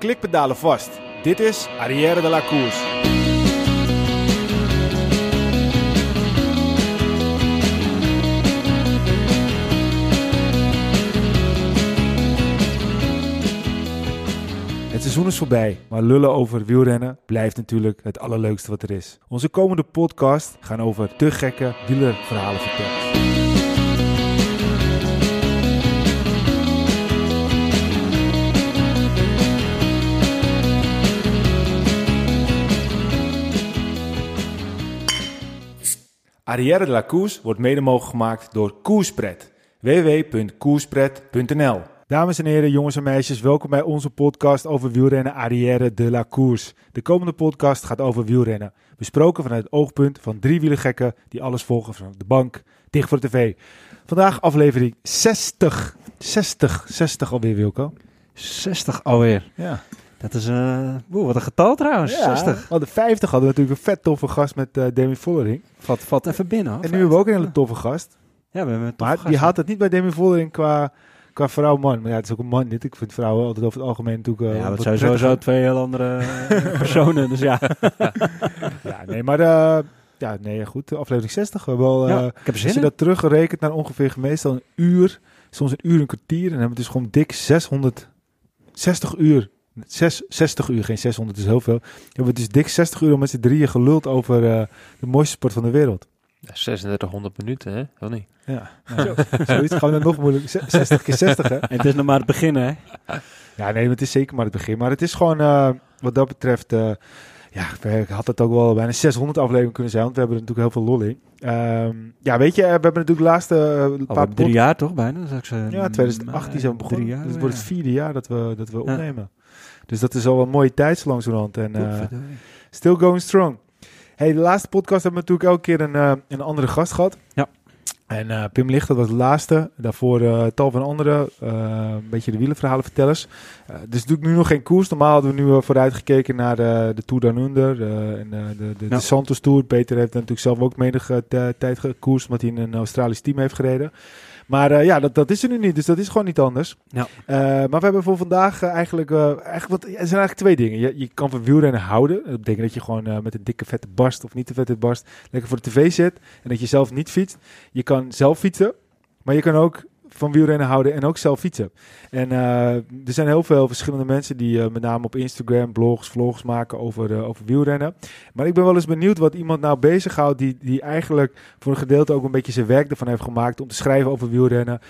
klikpedalen vast. Dit is Arrière de la Course. Het seizoen is voorbij, maar lullen over wielrennen blijft natuurlijk het allerleukste wat er is. Onze komende podcast gaan over te gekke wielerverhalen vertellen. Arrière de la Course wordt mede mogelijk gemaakt door Koerspret. www.koerspret.nl Dames en heren, jongens en meisjes, welkom bij onze podcast over wielrennen Arrière de la Course. De komende podcast gaat over wielrennen. Besproken vanuit het oogpunt van drie wielergekken die alles volgen van de bank, dicht voor de tv. Vandaag aflevering 60. 60, 60 alweer Wilco. 60 alweer. Ja. Dat is uh, wat een getal trouwens. Ja, 60. Want de 50 hadden we natuurlijk een vet toffe gast met uh, Demi Vollering. Valt, valt even binnen. Hoor. En nu hebben we ook een hele toffe gast. Ja, we hebben een Maar die had het niet bij Demi Vollering qua, qua vrouw-man. Maar ja, het is ook een man dit. Ik vind vrouwen altijd over het algemeen natuurlijk... Uh, ja, het zijn sowieso twee heel andere personen, dus ja. ja, nee, maar... Ja, nee, goed. Aflevering 60. We hebben wel, ja, ik heb zin als je dat teruggerekend naar ongeveer meestal een uur, soms een uur, een kwartier. En dan hebben we dus gewoon dik 660 uur 6, 60 uur, geen 600 is heel veel. We hebben dus dik 60 uur om met z'n drieën geluld over uh, de mooiste sport van de wereld. Ja, 3600 minuten, hè? Wel niet? Ja, ja. zoiets gaan we nog moeilijk. 60 keer 60, hè? En het is nog maar het begin, hè? Ja, nee, het is zeker maar het begin. Maar het is gewoon, uh, wat dat betreft, uh, ja, ik had het ook wel bijna 600 afleveringen kunnen zijn, want we hebben er natuurlijk heel veel lol in. Um, ja, weet je, we hebben natuurlijk de laatste uh, paar drie jaar toch bijna? Ik ja, 2018 zijn we begonnen. Jaar, dus het wordt het vierde jaar dat we, dat we opnemen. Dus dat is al een mooie tijd zo langzamerhand. En uh, still going strong. Hey, de laatste podcast hebben we natuurlijk elke keer een, een andere gast gehad. Ja. En uh, Pim Licht, dat was de laatste. Daarvoor uh, tal van andere, een beetje de wielenverhalen vertellers. dus natuurlijk nu nog geen koers. Normaal hadden we nu vooruit gekeken naar de, de Tour Down Under en de, de, de, ja. de, Santos Tour. Peter heeft natuurlijk zelf ook menige tijd gekoerst, omdat hij in een Australisch team heeft gereden. Maar uh, ja, dat, dat is er nu niet. Dus dat is gewoon niet anders. Ja. Uh, maar we hebben voor vandaag uh, eigenlijk... eigenlijk wat, er zijn eigenlijk twee dingen. Je, je kan van wielrennen houden. Dat betekent dat je gewoon met een dikke vette barst of niet te vette barst... lekker voor de tv zit. En dat je zelf niet fietst. Je kan zelf fietsen. Maar je kan ook van wielrennen houden en ook zelf fietsen. En uh, er zijn heel veel verschillende mensen die uh, met name op Instagram blogs, vlogs maken over, uh, over wielrennen. Maar ik ben wel eens benieuwd wat iemand nou bezighoudt die, die eigenlijk voor een gedeelte ook een beetje zijn werk ervan heeft gemaakt om te schrijven over wielrennen,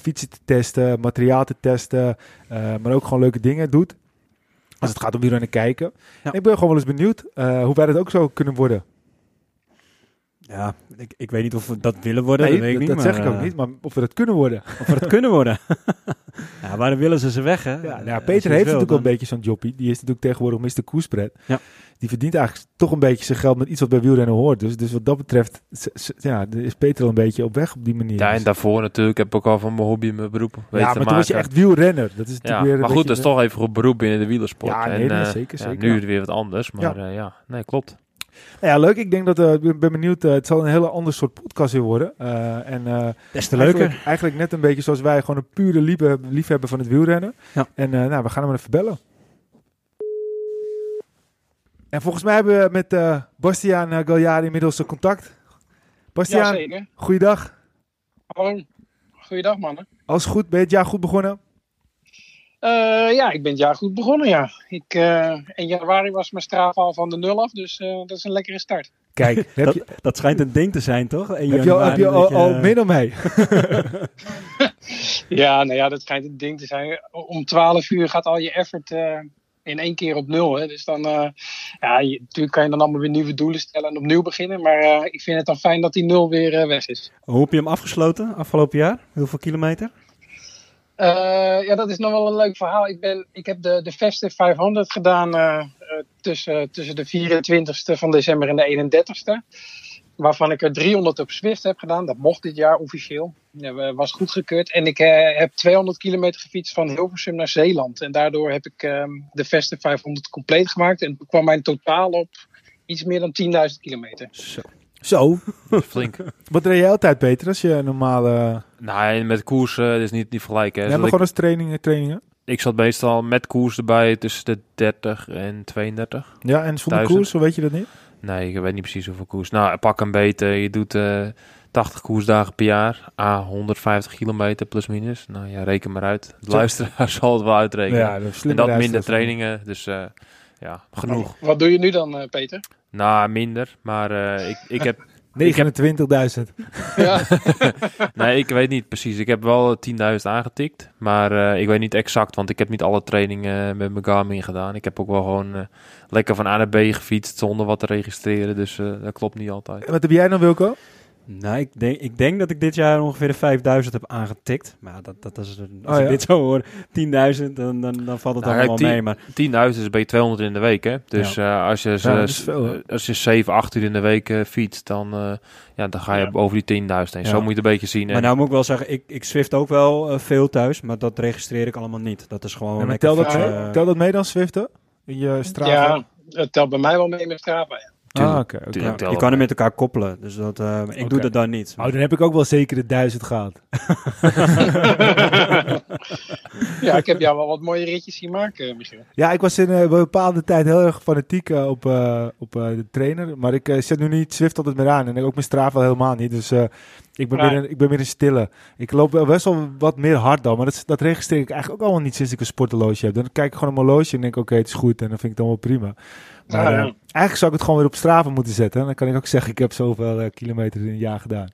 fietsen te testen, materiaal te testen, maar ook gewoon leuke dingen doet. Als het gaat om wielrennen kijken. Ja. Ik ben gewoon wel eens benieuwd hoe wij dat ook zo kunnen worden. Ja, ik, ik weet niet of we dat willen worden. Nee, dat weet ik dat, niet, dat maar, zeg ik ook uh, niet, maar of we dat kunnen worden. Of we dat kunnen worden. ja, waarom willen ze ze weg, hè? Ja, nou ja, Peter heeft natuurlijk wel een beetje zo'n joppie. Die is natuurlijk tegenwoordig Mr. Koerspret. Ja. Die verdient eigenlijk toch een beetje zijn geld met iets wat bij wielrennen hoort. Dus, dus wat dat betreft ja, is Peter al een beetje op weg op die manier. Ja, en daarvoor natuurlijk heb ik ook al van mijn hobby mijn beroep Ja, maar toen was je echt wielrenner. Dat is ja, weer maar goed, dat is toch even een beroep binnen de wielersport. Ja, nee, en, nee, uh, zeker, zeker. nu is het weer wat anders, maar ja, uh, ja nee, klopt. Ja, leuk. Ik denk dat uh, ik ben benieuwd. Uh, het zal een hele ander soort podcast weer worden. Uh, en des te leuker. Eigenlijk, eigenlijk, net een beetje zoals wij, gewoon een pure liefhe liefhebber van het wielrennen. Ja. En nou, we gaan hem even bellen. En volgens mij hebben we met Bastiaan Gagliari inmiddels contact. Bastiaan, ja, goeiedag. Hallo. Goeiedag, mannen. Alles goed? Ben je het jaar goed begonnen? Uh, ja, ik ben het jaar goed begonnen, ja. Ik, uh, in januari was mijn strafval van de nul af, dus uh, dat is een lekkere start. Kijk, heb dat, je, dat schijnt een ding te zijn, toch? In heb je al, heb je al, al dan mij? ja, nou ja, dat schijnt een ding te zijn. Om 12 uur gaat al je effort in één keer op nul. Hè. Dus dan, ja, je, natuurlijk kan je dan allemaal weer nieuwe doelen stellen en opnieuw beginnen. Maar ik vind het dan fijn dat die nul weer weg is. Hoe heb je hem afgesloten afgelopen jaar? Hoeveel kilometer? Uh, ja, dat is nog wel een leuk verhaal. Ik, ben, ik heb de, de Festive 500 gedaan uh, uh, tussen, tussen de 24ste van december en de 31ste. Waarvan ik er 300 op Zwift heb gedaan. Dat mocht dit jaar officieel. Dat was goedgekeurd. En ik heb 200 kilometer gefietst van Hilversum naar Zeeland. En daardoor heb ik de Festive 500 compleet gemaakt. En kwam mijn totaal op iets meer dan 10.000 kilometer. Zo. Zo. Flink. Wat reed jij altijd, Peter, als je normale... Nee, met koers uh, is niet, niet vergelijken. Ja, maar gewoon als trainingen, trainingen? ik zat meestal met koers erbij tussen de 30 en 32. Ja, en zonder koers, zo weet je dat niet? Nee, ik weet niet precies hoeveel koers. Nou, pak een beter. Je doet eh 80 koersdagen per jaar. A, 150 kilometer plus minus. Nou ja, reken maar uit. De luisteraar zal het wel uitrekenen. Ja, dat is en dat minder trainingen. Dus eh, ja, genoeg. Wat doe je nu dan, eh, Peter? Nou, minder. Maar eh, ik, ik heb... 29.000. Ja, nee, ik weet niet precies. Ik heb wel 10.000 aangetikt. Maar eh, ik weet niet exact. Want ik heb niet alle trainingen met mijn Garmin gedaan. Ik heb ook wel gewoon eh, lekker van A naar B gefietst. Zonder wat te registreren. Dus eh, dat klopt niet altijd. En Wat heb jij dan, Wilco? Nou, ik denk, ik denk dat ik dit jaar ongeveer de 5000 heb aangetikt. Maar dat, dat is, als Oh, ik ja? dit zo hoor, 10.000, dan, dan, dan valt het Nou, allemaal mee. Maar 10.000 is bij 200 in de week, hè? Dus eh, als je, als je 7, 8 uur in de week eh, fietst, dan, eh, ja, dan ga je Ja. over die 10.000 heen. Ja. Zo moet je het een beetje zien. Maar En- nou moet ik wel zeggen, ik, ik Swift ook wel veel thuis, maar dat registreer ik allemaal niet. Dat is gewoon maar tel, dat tel dat mee dan, Zwiften? In je Strava? ja, het telt bij mij wel mee met Strava. Ja. Ah, oké. je kan hem met elkaar koppelen, dus dat, eh, ik doe dat dan niet. Oh, dan heb ik ook wel zeker de duizend gehad. ja, ik heb jou wel wat mooie ritjes zien maken, Michiel. Ja, ik was in eh, een bepaalde tijd heel erg fanatiek eh, op, eh, op eh, de trainer. Maar ik eh, zet nu niet Zwift altijd meer aan. En ook mijn Strava helemaal niet. Dus eh, ik, ben Nee. meer een, ik ben meer een stille. Ik loop wel best wel wat meer hard dan. Maar dat, dat registreer ik eigenlijk ook allemaal niet sinds ik een sporthorloge heb. Dan kijk ik gewoon op mijn horloge en denk ik, oké, het is goed. En dan vind ik het allemaal prima. Maar Ja, eh, ja. Eigenlijk zou ik het gewoon weer op Strava moeten zetten. En dan kan ik ook zeggen, ik heb zoveel eh, kilometer in een jaar gedaan.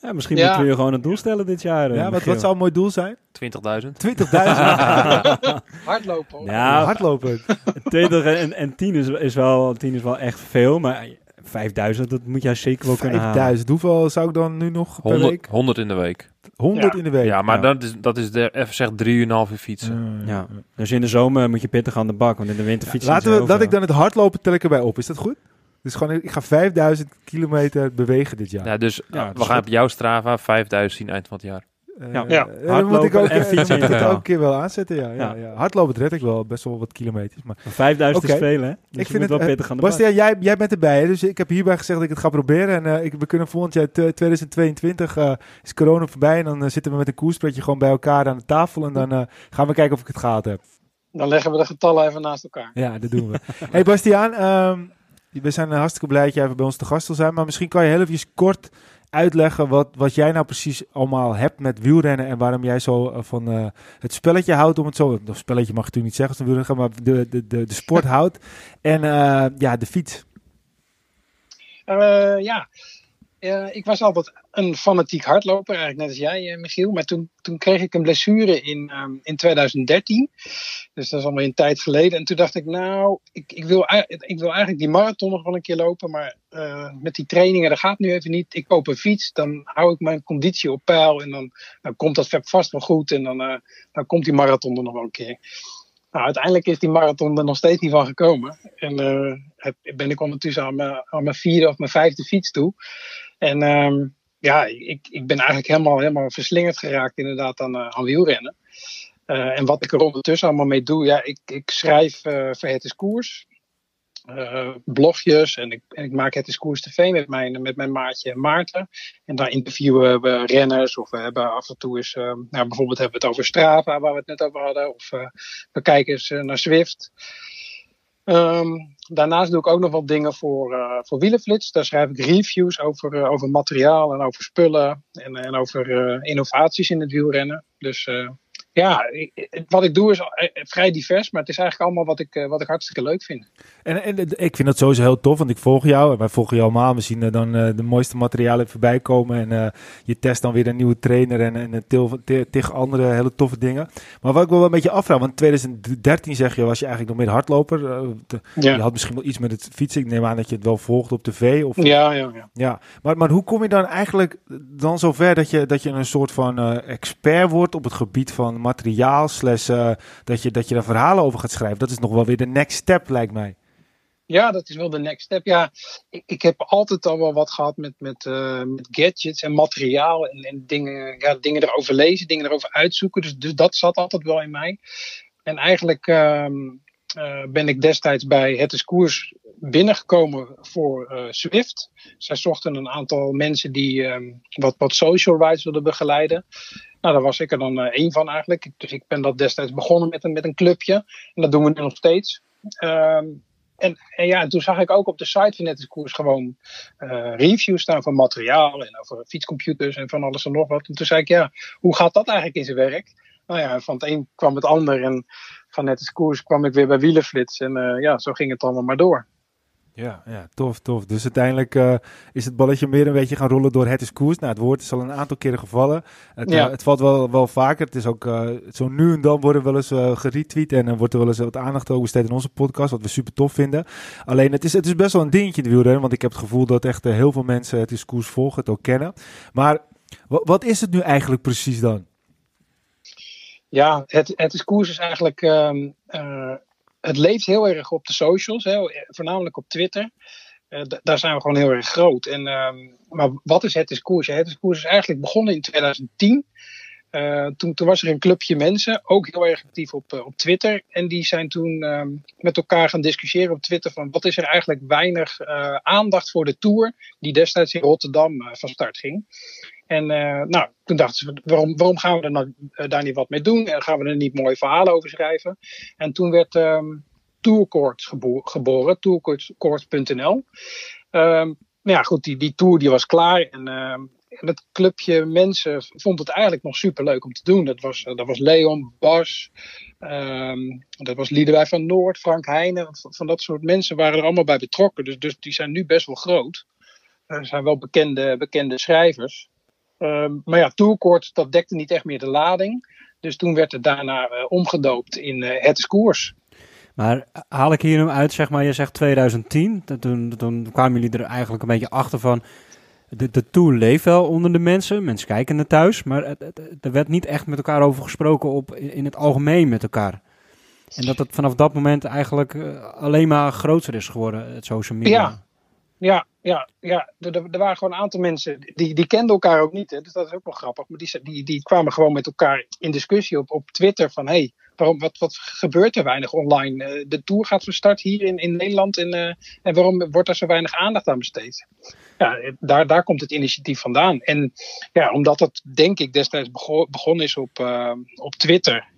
Ja, misschien Ja. moeten we je gewoon een doel stellen dit jaar. eh, Ja, wat, wat zou een mooi doel zijn? 20.000. 20.000. Hardlopen. hoor. Ja, Hardlopen. 20 en, en 10 is, is, wel, 10 is wel echt veel, maar 5000, dat moet jij zeker wel kunnen halen. 5000. Hoeveel zou ik dan nu nog per 100, week? 100 in de week. 100 Ja. in de week. Ja, maar Ja. dat is, dat is de, even zeg 3 uur en een half uur fietsen. Ja. Dus in de zomer moet je pittig aan de bak, want in de winter fietsen Laten we, dat ik dan het hardlopen tel ik erbij op. Is dat goed? Dus gewoon, ik ga 5000 kilometer bewegen dit jaar. Ja, dus Ja, eh, we gaan goed. op jouw Strava 5000 zien eind van het jaar. Eh, ja. Ja. eh, dan moet ik Hardlopen ook, en eh, fietsen moet ik ook een keer wel aanzetten. Ja, ja, Ja. ja. Hardlopen red ik wel best wel wat kilometers. Maar 5000 Oké. is veel, hè? Dus ik vind moet het, wel eh, pittig aan de. Bastiaan, jij, jij bent erbij. Hè? Dus ik heb hierbij gezegd dat ik het ga proberen. En eh, ik, we kunnen volgend jaar, t- 2022, eh, is corona voorbij. En dan eh, zitten we met een koerspretje gewoon bij elkaar aan de tafel. En dan eh, gaan we kijken of ik het gehaald heb. Dan leggen we de getallen even naast elkaar. Ja, dat doen we. hey Bastiaan, ehm, we zijn eh, hartstikke blij dat jij even bij ons te gast wil zijn. Maar misschien kan je heel even kort uitleggen wat, wat jij nou precies allemaal hebt met wielrennen. En waarom jij zo eh, van eh, het spelletje houdt, om het zo... Of spelletje mag natuurlijk niet zeggen als een wielrenner, maar de, de, de, de sport houdt. En eh, ja, de fiets. Ja, Eh, ik was altijd een fanatiek hardloper, eigenlijk net als jij, eh, Michiel. Maar toen, toen kreeg ik een blessure in, ehm, in 2013. Dus dat is allemaal een tijd geleden. En toen dacht ik, nou, ik, ik, wil, ik wil eigenlijk die marathon nog wel een keer lopen. Maar eh, met die trainingen, dat gaat nu even niet. Ik koop een fiets, dan hou ik mijn conditie op peil. En dan, dan komt dat vast wel goed. En dan, dan komt die marathon er nog wel een keer. Nou, uiteindelijk is die marathon er nog steeds niet van gekomen. En heb, ben ik ondertussen aan mijn, aan mijn vierde of mijn vijfde fiets toe. En ehm, ja, ik, ik ben eigenlijk helemaal, helemaal verslingerd geraakt inderdaad aan, eh, aan wielrennen. Eh, en wat ik er ondertussen allemaal mee doe, ja, ik, ik schrijf eh voor Het is Koers. blogjes en ik, ik maak Het is Koers TV met mijn, met mijn maatje Maarten. En daar interviewen we renners of we hebben af en toe eens, nou, bijvoorbeeld hebben we het over Strava waar we het net over hadden. Of we kijken eens naar Zwift. Ehm, daarnaast doe ik ook nog wat dingen voor, eh voor Wielenflits. Daar schrijf ik reviews over, eh, over materiaal en over spullen en, en over eh, innovaties in het wielrennen. Dus ja, wat ik doe is eh, vrij divers, maar het is eigenlijk allemaal wat ik, eh, wat ik hartstikke leuk vind. En, en eh, ik vind dat sowieso heel tof, want ik volg jou. En wij volgen jou allemaal. We zien eh, dan eh, de mooiste materialen voorbij komen. En eh, je test dan weer een nieuwe trainer en, en tig andere hele toffe dingen. Maar wat ik wel een beetje afvraag, want 2013 zeg je, was je eigenlijk nog meer hardloper. Eh, te- Je had misschien wel iets met het fietsen. Ik neem aan dat je het wel volgt op tv. Of, ja, ja. ja. ja. Maar, maar hoe kom je dan eigenlijk dan zover dat je, dat je een soort van eh, expert wordt op het gebied van materiaal, slash, eh, dat, je, dat je daar verhalen over gaat schrijven? Dat is nog wel weer de next step, lijkt mij. Ja, dat is wel de next step. Ja, ik, ik heb altijd al wel wat gehad met, met, eh, met gadgets en materiaal en, en dingen, ja, dingen erover lezen, dingen erover uitzoeken. Dus, dus dat zat altijd wel in mij. En eigenlijk ehm, eh, ben ik destijds bij Het is Koers binnengekomen voor uh, Swift. Zij zochten een aantal mensen die um, wat, wat social rights wilden begeleiden. Nou, daar was ik er dan uh, één van eigenlijk. Dus ik ben dat destijds begonnen met een, met een clubje. En dat doen we nu nog steeds. Um, en, en, ja, en toen zag ik ook op de site van Netteskoers gewoon uh, reviews staan van materiaal en over fietscomputers en van alles en nog wat. En toen zei ik, ja, hoe gaat dat eigenlijk in zijn werk? Nou ja, van het een kwam het ander en van Netteskoers kwam ik weer bij Wielenflits. En uh, ja, zo ging het allemaal maar door. Ja, ja, tof, tof. Dus uiteindelijk uh, is het balletje meer een beetje gaan rollen door het is koers. Nou, het woord is al een aantal keren gevallen. Het, ja. uh, het valt wel, wel vaker. Het is ook uh, zo nu en dan worden wel eens geretweet en dan wordt er wel eens wat aandacht over besteed in onze podcast, wat we super tof vinden. Alleen het is, het is best wel een dingetje in de wielrennen, want ik heb het gevoel dat echt heel veel mensen het is koers volgen, het ook kennen. Maar wat is het nu eigenlijk precies dan? Ja, het, het is koers is eigenlijk um, het leeft heel erg op de socials, hè, voornamelijk op Twitter. Uh, daar zijn we gewoon heel erg groot. En, uh, maar wat is Het is Koers? Het is Koers is eigenlijk begonnen in 2010. Uh, toen, toen, was er een clubje mensen, ook heel erg actief op, uh, op Twitter. En die zijn toen uh, met elkaar gaan discussiëren op Twitter van wat is er eigenlijk weinig aandacht voor de Tour die destijds in Rotterdam van start ging. En nou, toen dachten ze, waarom, waarom gaan we nou, daar niet wat mee doen? En gaan we er niet mooie verhalen over schrijven? En toen werd um, Tourcourt gebo geboren, tourcourt.nl. Um, nou ja, goed, die, die tour die was klaar. En uh, het clubje mensen vond het eigenlijk nog super leuk om te doen. Dat was, dat was Leon, Bas, um, dat was Liedewij van Noord, Frank Heijnen. Van dat soort mensen waren er allemaal bij betrokken. Dus, dus die zijn nu best wel groot. Er zijn wel bekende, bekende schrijvers. Um, maar ja, Tourcourt, dat dekte niet echt meer de lading. Dus toen werd het daarna uh, omgedoopt in uh, Het is Koers. Maar haal ik hier nu uit, zeg maar, je zegt 2010. Toen, toen kwamen jullie er eigenlijk een beetje achter van de, de tour leeft wel onder de mensen. Mensen kijken naar thuis. Maar er werd niet echt met elkaar over gesproken op, in het algemeen met elkaar. En dat het vanaf dat moment eigenlijk uh, alleen maar groter is geworden, het social media. Ja, ja, ja, ja. Er, waren gewoon een aantal mensen die, die kenden elkaar ook niet. Hè. Dus dat is ook wel grappig. Maar die, die, die kwamen gewoon met elkaar in discussie op, op Twitter van... Hey, waarom, wat, wat gebeurt er weinig online? Uh, de Tour gaat van start hier in, in Nederland en, uh, en waarom wordt er zo weinig aandacht aan besteed? Ja, daar, daar komt het initiatief vandaan. En ja, omdat het denk ik destijds begon, begonnen is op, op Twitter,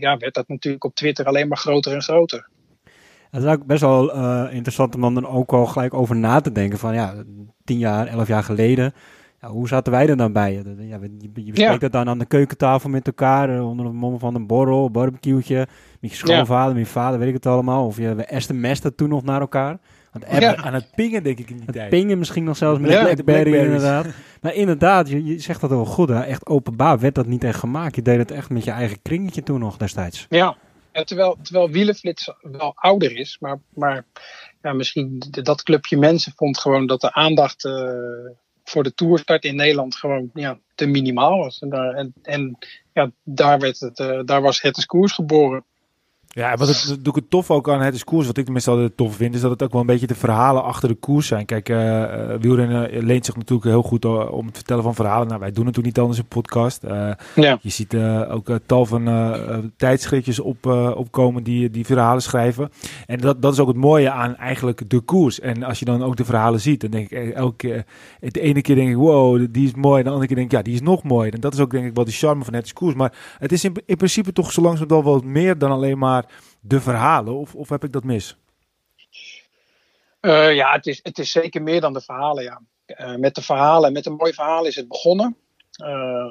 ja, werd dat natuurlijk op Twitter alleen maar groter en groter. Het is ook best wel interessant om dan ook al gelijk over na te denken van ja, tien jaar, elf jaar geleden ja, hoe zaten wij er dan bij? Ja, je, je bespreekt dat dan aan de keukentafel met elkaar, eh, onder de mom van een borrel, barbecue'tje, met je schoonvader, met je vader, weet ik het allemaal. Of je sms'te toen nog naar elkaar. Want app, aan het pingen denk ik in die het tijd. pingen misschien nog zelfs met de Blackberry inderdaad. Maar inderdaad, je, je zegt dat wel goed hè. Echt openbaar werd dat niet echt gemaakt. Je deed het echt met je eigen kringetje toen nog destijds. Ja, terwijl, terwijl Wielenflits wel ouder is, maar, maar ja, misschien dat clubje mensen vond gewoon dat de aandacht uh, voor de toerstart in Nederland gewoon ja, te minimaal was. En, daar, en, en ja, daar, werd het, uh, daar was het koers geboren. Ja, wat het, doe ik het tof ook aan het is koers, wat ik tenminste altijd tof vind, is dat het ook wel een beetje de verhalen achter de koers zijn. Kijk, uh, wielrennen leent zich natuurlijk heel goed om het vertellen van verhalen. Nou, wij doen natuurlijk niet anders in podcast. Uh, ja. Je ziet uh, ook tal van tijdschriftjes op, opkomen die, die verhalen schrijven. En dat, dat is ook het mooie aan eigenlijk de koers. En als je dan ook de verhalen ziet, dan denk ik elke keer, de ene keer denk ik, wow, die is mooi. En de andere keer denk ik, ja, die is nog mooier. En dat is ook denk ik wel de charme van het is koers. Maar het is in, in principe toch zo langzamerhand wel wat meer dan alleen maar de verhalen? Of, of heb ik dat mis? Uh, ja, het is, het is zeker meer dan de verhalen, ja. Uh, met de verhalen, met een mooi verhaal is het begonnen. Uh,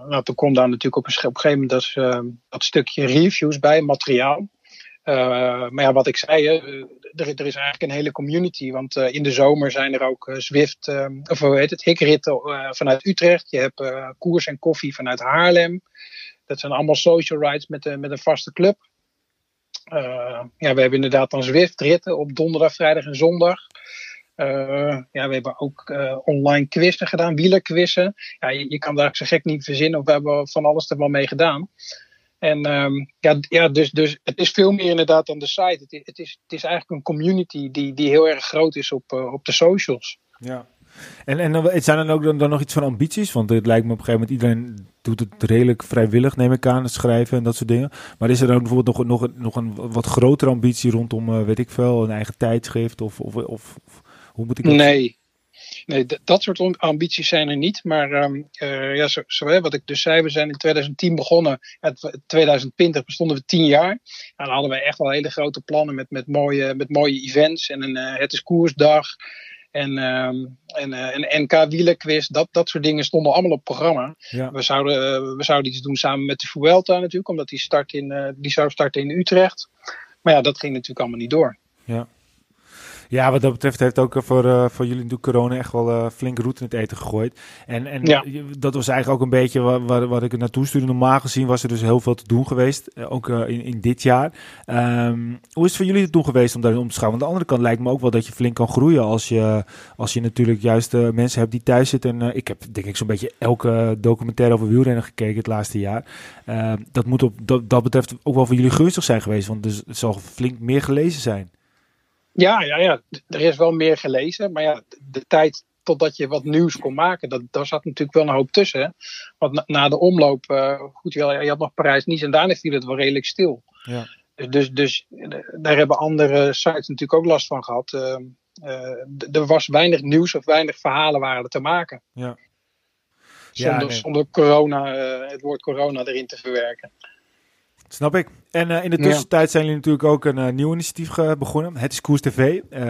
nou, toen kwam daar natuurlijk op een, op een gegeven moment dat, dat stukje reviews bij, materiaal. maar ja, wat ik zei, er, er, is eigenlijk een hele community. Want in de zomer zijn er ook Zwift, of hoe heet het, hikritten vanuit Utrecht. Je hebt koers en koffie vanuit Haarlem. Dat zijn allemaal social rides met, met een vaste club. Uh, ja, we hebben inderdaad dan Zwift-ritten op donderdag, vrijdag en zondag. Uh, ja, we hebben ook uh, online quizzen gedaan, wielerquizzen. Ja, je, kan daar zo gek niet verzinnen. Of we hebben van alles er wel mee gedaan. En um, ja, ja dus, dus het is veel meer inderdaad dan de site. Het is, het is, het is eigenlijk een community die, die heel erg groot is op, op de socials. Ja. En, en dan- zijn er ook dan, dan nog iets van ambities? Want het lijkt me op een gegeven moment, iedereen doet het redelijk vrijwillig, neem ik aan, het schrijven en dat soort dingen. Maar is er dan bijvoorbeeld nog, nog, een- nog een wat grotere ambitie rondom, eh, weet ik veel, een eigen tijdschrift? Of, of, of, hoe moet ik dat Nee. Nee, dat soort am- ambities zijn er niet. Maar ehm, eh, ja, zo, zo, hè, wat ik dus zei, we zijn in 2010 begonnen. Tw- 2020 bestonden we tien jaar. En dan hadden we echt wel hele grote plannen met, met, mooie, met mooie events. En een eh, Het is Koersdag. En, ehm, en eh, een NK wielerquiz. Dat, dat soort dingen stonden allemaal op programma. Ja. We zouden, eh, we zouden iets doen samen met de Vuelta natuurlijk. Omdat die, start in, eh, die zou starten in Utrecht. Maar ja, dat ging natuurlijk allemaal niet door. Ja, wat dat betreft heeft ook eh, voor, eh, voor jullie natuurlijk corona echt wel eh, flink roet in het eten gegooid. En, en Ja. dat was eigenlijk ook een beetje waar, waar, waar ik het naartoe stuurde. Normaal gezien was er dus heel veel te doen geweest, ook in, in dit jaar. Ehm, hoe is het voor jullie te doen geweest om daarin om te schouwen? Aan de andere kant lijkt me ook wel dat je flink kan groeien als je, als je natuurlijk juist mensen hebt die thuis zitten. En, ik heb denk ik zo'n beetje elke documentaire over wielrennen gekeken het laatste jaar. Ehm, dat moet op dat, dat betreft ook wel voor jullie gunstig zijn geweest, want dus het zal flink meer gelezen zijn. Ja, ja, ja, er is wel meer gelezen. Maar ja, de tijd totdat je wat nieuws kon maken, dat, daar zat natuurlijk wel een hoop tussen. hè. Want na, na de omloop, eh, goed, je, je had nog Parijs-Nice en daarna viel het wel redelijk stil. Ja. Dus, dus eh, daar hebben andere sites natuurlijk ook last van gehad. Eh, eh, er was weinig nieuws of weinig verhalen waren er te maken. Ja. Zonder, Ja, nee. zonder corona, eh, het woord corona erin te verwerken. Snap ik. En eh, in de Ja. tussentijd zijn jullie natuurlijk ook een eh, nieuw initiatief ge- begonnen. Het is Koers TV. eh,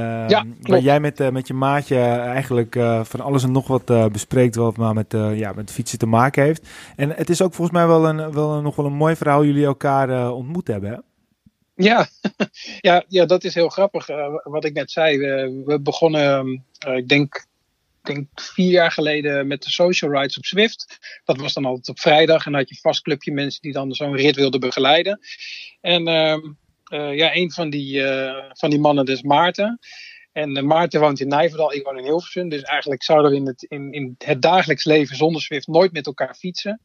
Waar jij met, eh, met je maatje eigenlijk eh, van alles en nog wat eh, bespreekt wat maar met, eh, ja, met fietsen te maken heeft. En het is ook volgens mij wel, een, wel een, nog wel een mooi verhaal jullie elkaar eh, ontmoet hebben. Hè? Ja, ja, ja, dat is heel grappig. Eh, wat ik net zei, we, we begonnen, eh, ik denk, denk vier jaar geleden met de social rides op Zwift. Dat was dan altijd op vrijdag en dan had je vast clubje mensen die dan zo'n rit wilden begeleiden. En ehm, eh, ja, een van die, eh, van die mannen is Maarten. En eh, Maarten woont in Nijverdal, ik woon in Hilversum. Dus eigenlijk zouden we in het, in, in het dagelijks leven zonder Zwift nooit met elkaar fietsen.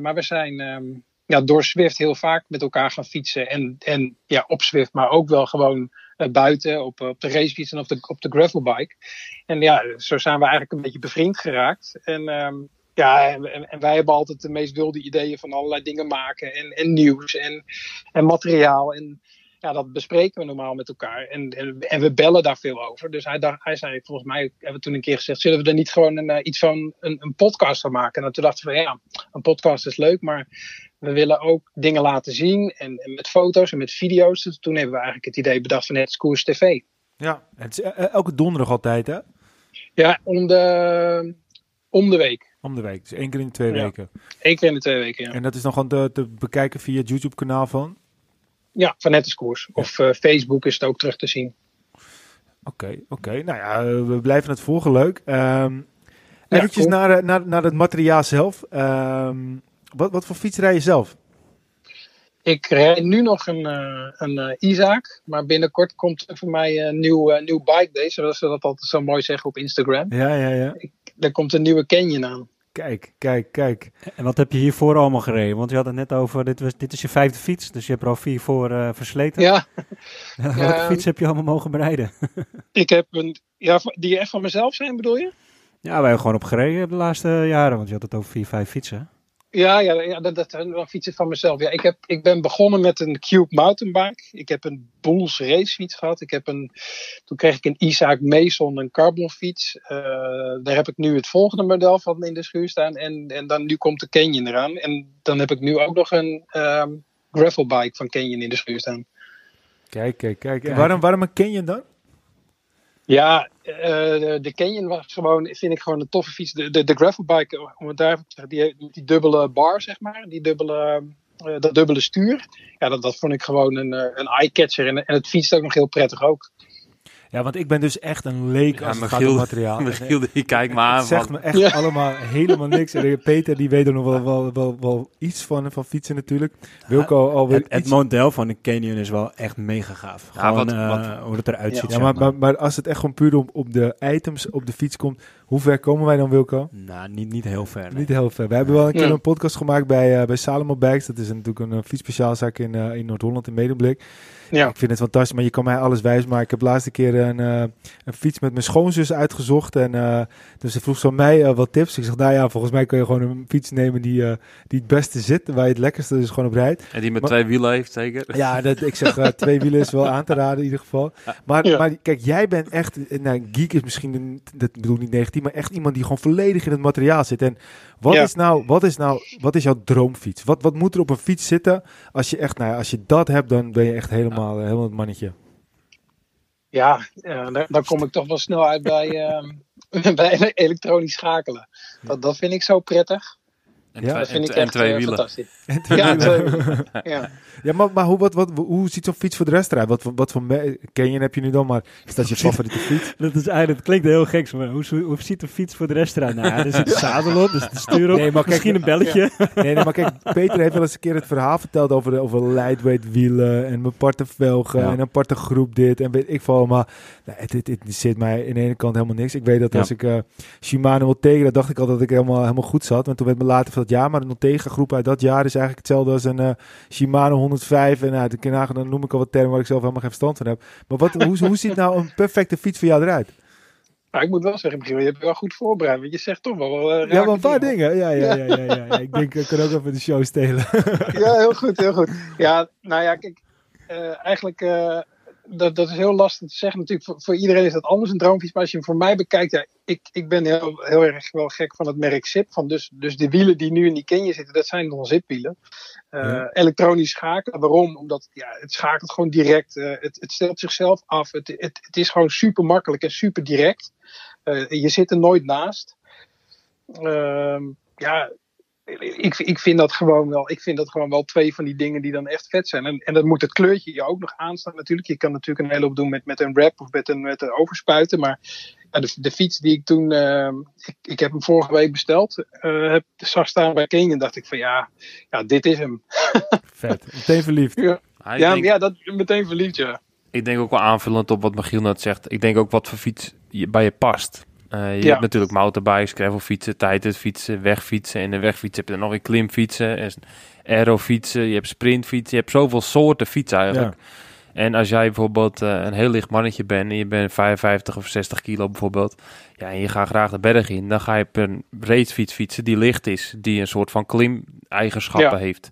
Maar we zijn ehm, ja, door Zwift heel vaak met elkaar gaan fietsen. En, en ja, op Zwift, maar ook wel gewoon buiten op, op de racefiets en op de, op de gravelbike. En ja, zo zijn we eigenlijk een beetje bevriend geraakt. En ehm, ja, en wij hebben altijd de meest wilde ideeën van allerlei dingen maken. En, en nieuws en, en materiaal. En ja, dat bespreken we normaal met elkaar. En, en, en we bellen daar veel over. Dus hij, dacht, hij zei, volgens mij hebben we toen een keer gezegd... zullen we er niet gewoon een, eh, iets van een, een podcast van maken? En toen dachten we, ja, een podcast is leuk, maar we willen ook dingen laten zien. En, en met foto's en met video's. Dus toen hebben we eigenlijk het idee bedacht van het Koers TV. Ja. Het is eh, elke donderdag altijd, hè? Ja, om de, om de week. Om de week. Dus één keer in de twee Ja. weken. Eén keer in de twee weken, ja. En dat is dan gewoon te, te bekijken via het YouTube-kanaal van? Ja, van het is Koers. Of eh, Facebook is het ook terug te zien. Oké, oké. Nou ja, eh, we blijven het volgen. Leuk. Ehm eventjes cool. naar, eh, naar, naar het materiaal zelf. Ehm, wat, wat voor fiets rij je zelf? Ik rijd nu nog een, eh een eh, Isaac, maar binnenkort komt er voor mij een nieuw, nieuw bike day, zoals ze dat altijd zo mooi zeggen op Instagram. Ja, ja, ja. Er komt een nieuwe Canyon aan. Kijk, kijk, kijk. En wat heb je hiervoor allemaal gereden? Want je had het net over, dit, was, dit is je vijfde fiets, dus je hebt er al vier voor eh, versleten. Ja, Welke Ja. fiets heb je allemaal mogen bereiden? ik heb een, ja, die echt van mezelf zijn bedoel je? Ja, wij hebben gewoon op gereden de laatste jaren, want je had het over vier, vijf fietsen. Ja, ja, ja dat, dat zijn wel fietsen van mezelf. Ja, ik, heb, ik ben begonnen met een Cube mountainbike. Ik heb een Bulls racefiets gehad. Ik heb een, toen kreeg ik een Isaac Mason, een carbonfiets. Eh daar heb ik nu het volgende model van in de schuur staan. En, en dan nu komt de Canyon eraan. En dan heb ik nu ook nog een ehm gravelbike van Canyon in de schuur staan. Kijk, kijk, kijk. En Kijk. waarom, waarom een Canyon dan? Ja, eh, de, Canyon was gewoon, vind ik gewoon een toffe fiets. De, de, de gravelbike, om het daar even te zeggen, die, die dubbele bar, zeg maar. Die dubbele, eh, dat dubbele stuur. Ja, dat, dat vond ik gewoon een, eh, een eye-catcher. En, en het fietst ook nog heel prettig ook. Ja, want ik ben dus echt een leek Ja, als het gaat om materiaal. Michiel, die kijkt me Het aan zegt me echt Ja. allemaal helemaal niks. En Peter, die weet er nog wel, wel, wel, wel iets van, van fietsen natuurlijk. Wilco alweer Het, het model van de Canyon is wel echt mega gaaf. Ja, Gewoon wat- eh, wat- hoe het eruit Ja. ziet. Ja, maar, maar. maar, maar als het echt gewoon puur op, op de items op de fiets komt, hoe ver komen wij dan, Wilco? Nou, niet, niet heel ver. nee. Niet heel ver. We hebben wel een keer Ja. een podcast gemaakt bij, eh bij Salomo Bikes. Dat is natuurlijk een uh, fietsspeciaalzaak in, eh, in Noord-Holland, in Medemblik. Ja. Ik vind het fantastisch, maar je kan mij alles wijs maken. Ik heb de laatste keer een, eh, een fiets met mijn schoonzus uitgezocht. En eh, dus ze vroeg van mij eh, wat tips. Ik zeg, nou ja, volgens mij kun je gewoon een fiets nemen die, eh, die het beste zit. Waar je het lekkerste dus gewoon op rijdt. En die met Maar- twee wielen heeft, zeker. Ja, dat, ik zeg twee wielen is wel aan te raden in ieder geval. Maar, Ja. maar kijk, jij bent echt, nou, geek is misschien, een, dat bedoel ik niet negatief, maar echt iemand die gewoon volledig in het materiaal zit. En wat Ja. is nou, wat is nou, wat is jouw droomfiets? Wat, wat moet er op een fiets zitten als je echt, nou ja, als je dat hebt, dan ben je echt helemaal, eh, helemaal het mannetje. Ja, eh, dan, dan kom ik toch wel snel uit bij, ehm, bij elektronisch schakelen. Dat, dat vind ik zo prettig. En, Ja, twee, Dat en, vind ik en echt twee wielen. fantastisch. En twee Ja, wielen. twee wielen. Ja. ja, maar, maar hoe, wat, wat, hoe ziet zo'n fiets voor de rest eruit? Wat, voor- wat voor Canyon heb je nu dan, maar is dat je favoriete fiets? Dat, is eigenlijk, dat klinkt heel gek, maar hoe, hoe ziet de fiets voor de rest eruit? Nou, er zit een zadel op, er zit een stuur op, Nee, maar kijk, misschien een belletje. Nee, nee, maar kijk, Peter heeft wel eens een keer het verhaal verteld over, de, over lightweight wielen en aparte velgen Ja. en een aparte groep dit en weet ik veel. Maar nee, het, het, het zit mij in de ene kant helemaal niks. Ik weet dat Ja. als ik eh Shimano wil tegen, dan dacht ik al dat ik helemaal, helemaal goed zat. Want toen werd me later van dat jaar, maar de Notega groep uit dat jaar is eigenlijk hetzelfde als een eh, Shimano 105. En nou, de nagen, dan noem ik al wat termen waar ik zelf helemaal geen verstand van heb. Maar wat, hoe, hoe ziet nou een perfecte fiets voor jou eruit? Nou, ik moet wel zeggen, Michiel, je hebt je wel goed voorbereid. Want je zegt toch wel eh, Ja, maar een paar dingen. Ja, ja, ja, ja, ja, ja. Ik denk, ik kan ook even de show stelen. Ja, heel goed, heel goed. Ja, nou ja, kijk, eh, eigenlijk, dat, dat is heel lastig te zeggen. Natuurlijk, voor, voor iedereen is dat anders een droomfiets. Maar als je hem voor mij bekijkt, ja, ik, ik ben heel, heel erg wel gek van het merk Zip. Van dus, dus de wielen die nu in die Kenje zitten, dat zijn dan Zipwielen. Eh, Ja. Elektronisch schakelen. Waarom? Omdat ja, het schakelt gewoon direct. eh, het, het stelt zichzelf af. Het, het, het is gewoon super makkelijk en super direct. Eh, je zit er nooit naast. Ehm, ja, ik, ik, vind dat gewoon wel, ik vind dat gewoon wel twee van die dingen die dan echt vet zijn. En, en dan moet het kleurtje je ook nog aanstaan natuurlijk. Je kan natuurlijk een hele hoop doen met, met een wrap of met een, met een overspuiten. Maar ja, de, de fiets die ik toen, ehm, ik, ik heb hem vorige week besteld, eh, heb, zag staan bij King en dacht ik van ja, ja dit is hem. Vet. Meteen verliefd. Ja, ja, denk, ja, dat meteen verliefd ja. ik denk ook wel aanvullend op wat Michiel net zegt. Ik denk ook wat voor fiets je, bij je past. Eh, je Ja. hebt natuurlijk mountainbikes, gravelfietsen, tijdritfietsen, wegfietsen. En de wegfietsen heb je dan nog weer klimfietsen, en aerofietsen, je hebt sprintfietsen. Je hebt zoveel soorten fietsen eigenlijk. En als jij bijvoorbeeld eh, een heel licht mannetje bent en je bent 55 of 60 kilo bijvoorbeeld, ja, en je gaat graag de berg in, dan ga je op een racefiets fietsen die licht is, die een soort van klim-eigenschappen Ja. heeft.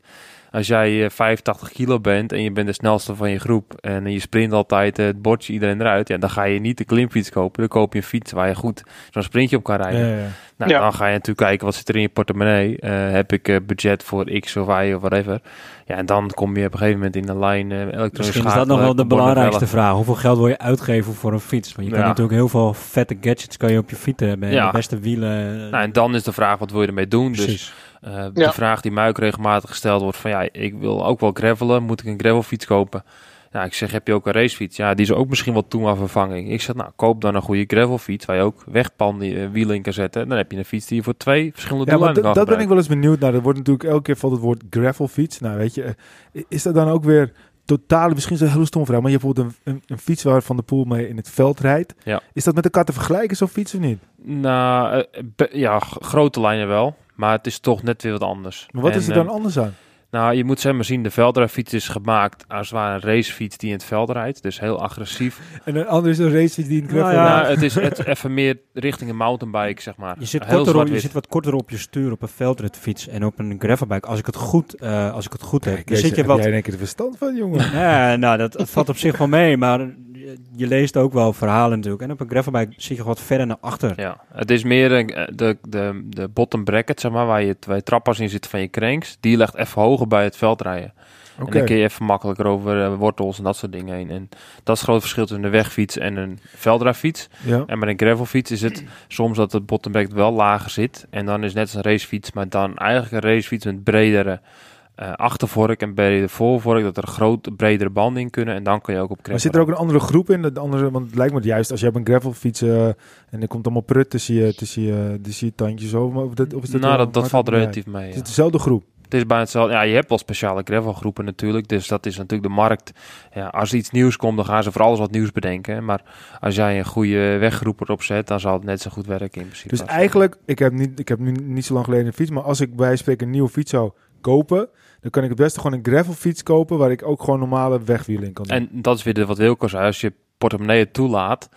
Als jij eh, 85 kilo bent en je bent de snelste van je groep en je sprint altijd eh, het bordje iedereen eruit, ja, dan ga je niet de klimfiets kopen, dan koop je een fiets waar je goed zo'n sprintje op kan rijden. Ja, ja. Nou, Ja. dan ga je natuurlijk kijken wat zit er in je portemonnee. Eh, heb ik eh, budget voor X of Y of whatever. Ja, en dan kom je op een gegeven moment in een lijn eh elektronisch Misschien is dat nog wel de belangrijkste vraag. Hoeveel geld wil je uitgeven voor een fiets? Want je kan natuurlijk heel veel vette gadgets kan je op je fiets hebben. Ja. De beste wielen. Nou, en dan is de vraag, wat wil je ermee doen? Dus Eh, de vraag die mij ook regelmatig gesteld wordt van, ja, ik wil ook wel gravelen. Moet ik een gravelfiets kopen? Ja, ik zeg, heb je ook een racefiets? Ja, die is ook misschien wel toe aan vervanging. Ik zeg, nou, koop dan een goede gravelfiets waar je ook wegpanwielen in kan zetten. Dan heb je een fiets die je voor twee verschillende Ja, doeleinden kan dat ben ik wel eens benieuwd naar. Er wordt natuurlijk elke keer valt het woord gravelfiets. Nou, weet je, eh, is dat dan ook weer totale, misschien is een hele stom vraag, maar je hebt bijvoorbeeld een, een, een fiets waar Van de Poel mee in het veld rijdt. Ja. Is dat met elkaar te vergelijken, zo'n fiets of niet? Nou, eh, ja, grote lijnen wel. Maar het is toch net weer wat anders. Maar wat En, is er eh, dan anders aan? Nou, je moet zeg maar zien, de veldrijfiets is gemaakt als het ware een racefiets die in het veld rijdt. Dus heel agressief. En een andere is een racefiets die in het Nou ja. Nou, het is het, even meer richting een mountainbike, zeg maar. Je zit, Heel korter op, je zit wat korter op je stuur op een veldritfiets en op een gravelbike. Als ik het goed, eh, als ik het goed heb, dan Kijk, zit je heb wat... jij in één keer de verstand van, jongen. Ja, nou, dat, dat valt op zich wel mee, maar je, je leest ook wel verhalen natuurlijk. En op een gravelbike zit je wat verder naar achter. Ja, het is meer een, eh, de, de, de bottom bracket, zeg maar, waar je twee trappas in zitten van je cranks. Die legt even hoger bij het veldrijden. Oké. En dan kun je even makkelijker over eh, wortels en dat soort dingen heen. En dat is het grote verschil tussen een wegfiets en een veldrijfiets. Ja. En met een gravelfiets is het soms dat het bottom bracket wel lager zit. En dan is het net als een racefiets, maar dan eigenlijk een racefiets met bredere eh, achtervork en bredere voorvork. Dat er groot, bredere banden in kunnen. En dan kun je ook op gravel Maar zit er ook een andere groep in? De andere, want het lijkt me juist, als je hebt een gravelfiets eh, en er komt allemaal prut tussen je, tussen je, tussen je tandjes over. Of, dat, of is dat nou, dat, dat valt relatief mee. Het is dezelfde groep. Het is bijna hetzelfde. Ja, je hebt wel speciale gravelgroepen natuurlijk. Dus dat is natuurlijk de markt. Ja, als er iets nieuws komt, dan gaan ze voor alles wat nieuws bedenken. Maar als jij een goede weggroep erop zet, dan zal het net zo goed werken in principe. Dus eigenlijk, ik heb, niet, ik heb nu niet zo lang geleden een fiets, maar als ik bij spreken een nieuwe fiets zou kopen, dan kan ik het beste gewoon een gravelfiets kopen waar ik ook gewoon normale wegwielen in kan doen. En dat is weer de, wat Wilco zei. Als je portemonnee toelaat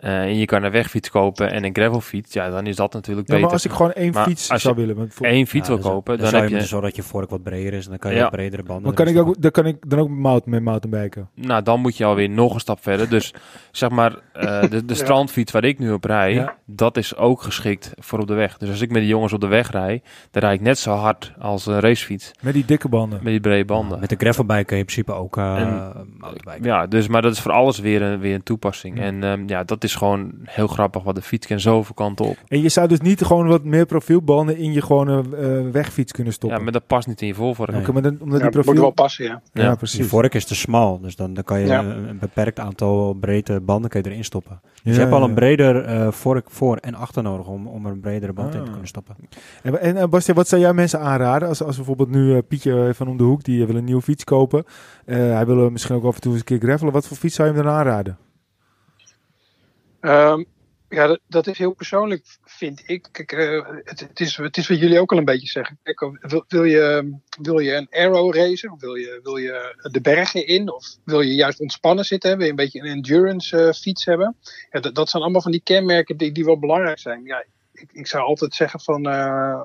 eh, en je kan een wegfiets kopen en een gravelfiets, ja, dan is dat natuurlijk ja, beter. maar als ik gewoon één Maar fiets als zou je willen, want voor- één fiets Ja, wil dus kopen, dan, dan, zou heb je zorgen dat je vork wat breder is en dan kan je Ja. bredere banden. dan kan ik ook, dan kan ik dan ook mout, met mountainbiken. Nou, dan moet je alweer nog een stap verder. Dus zeg maar, eh, de, de Ja. strandfiets waar ik nu op rij, Ja. dat is ook geschikt voor op de weg. Dus als ik met de jongens op de weg rij, dan rijd ik net zo hard als een racefiets. Met die dikke banden. Met die brede banden. Met de gravelbike kun je in principe ook uh, En- mountainbiken. Ja, dus, maar dat is voor alles weer een, weer een toepassing. Ja. En ehm, ja, dat is gewoon heel grappig, wat de fiets kan zoveel kanten op. En je zou dus niet gewoon wat meer profielbanden in je gewone eh, wegfiets kunnen Ja, stoppen. maar dat past niet in je voorvork. Nee. Oké, maar dan, omdat Ja, die dat moet profiel... wel passen, ja. Ja, Ja. Die precies. vork is te smal, dus dan, dan kan je Ja. een, beperkt aantal breedte banden kun je erin stoppen. Dus Ja, je hebt al ja. een breder eh, vork voor en achter nodig om, om er een bredere band in te Ah. kunnen stoppen. En, en eh, Bastiaan, wat zou jij mensen aanraden? Als, als bijvoorbeeld nu Pietje van om de hoek, die wil een nieuwe fiets kopen. Eh, hij wil misschien ook af en toe eens een keer gravelen. Wat voor fiets zou je hem dan aanraden? Ehm, ja, dat, dat is heel persoonlijk, vind ik. Eh, het, is, het is wat jullie ook al een beetje zeggen. Wil, je, wil je een arrow racen? Wil je, wil je de bergen in? Of wil je juist ontspannen zitten? Wil je een beetje een endurance eh, fiets hebben? Ja, dat, dat zijn allemaal van die kenmerken die, die wel belangrijk zijn. Ja, ik, ik zou altijd zeggen van... eh,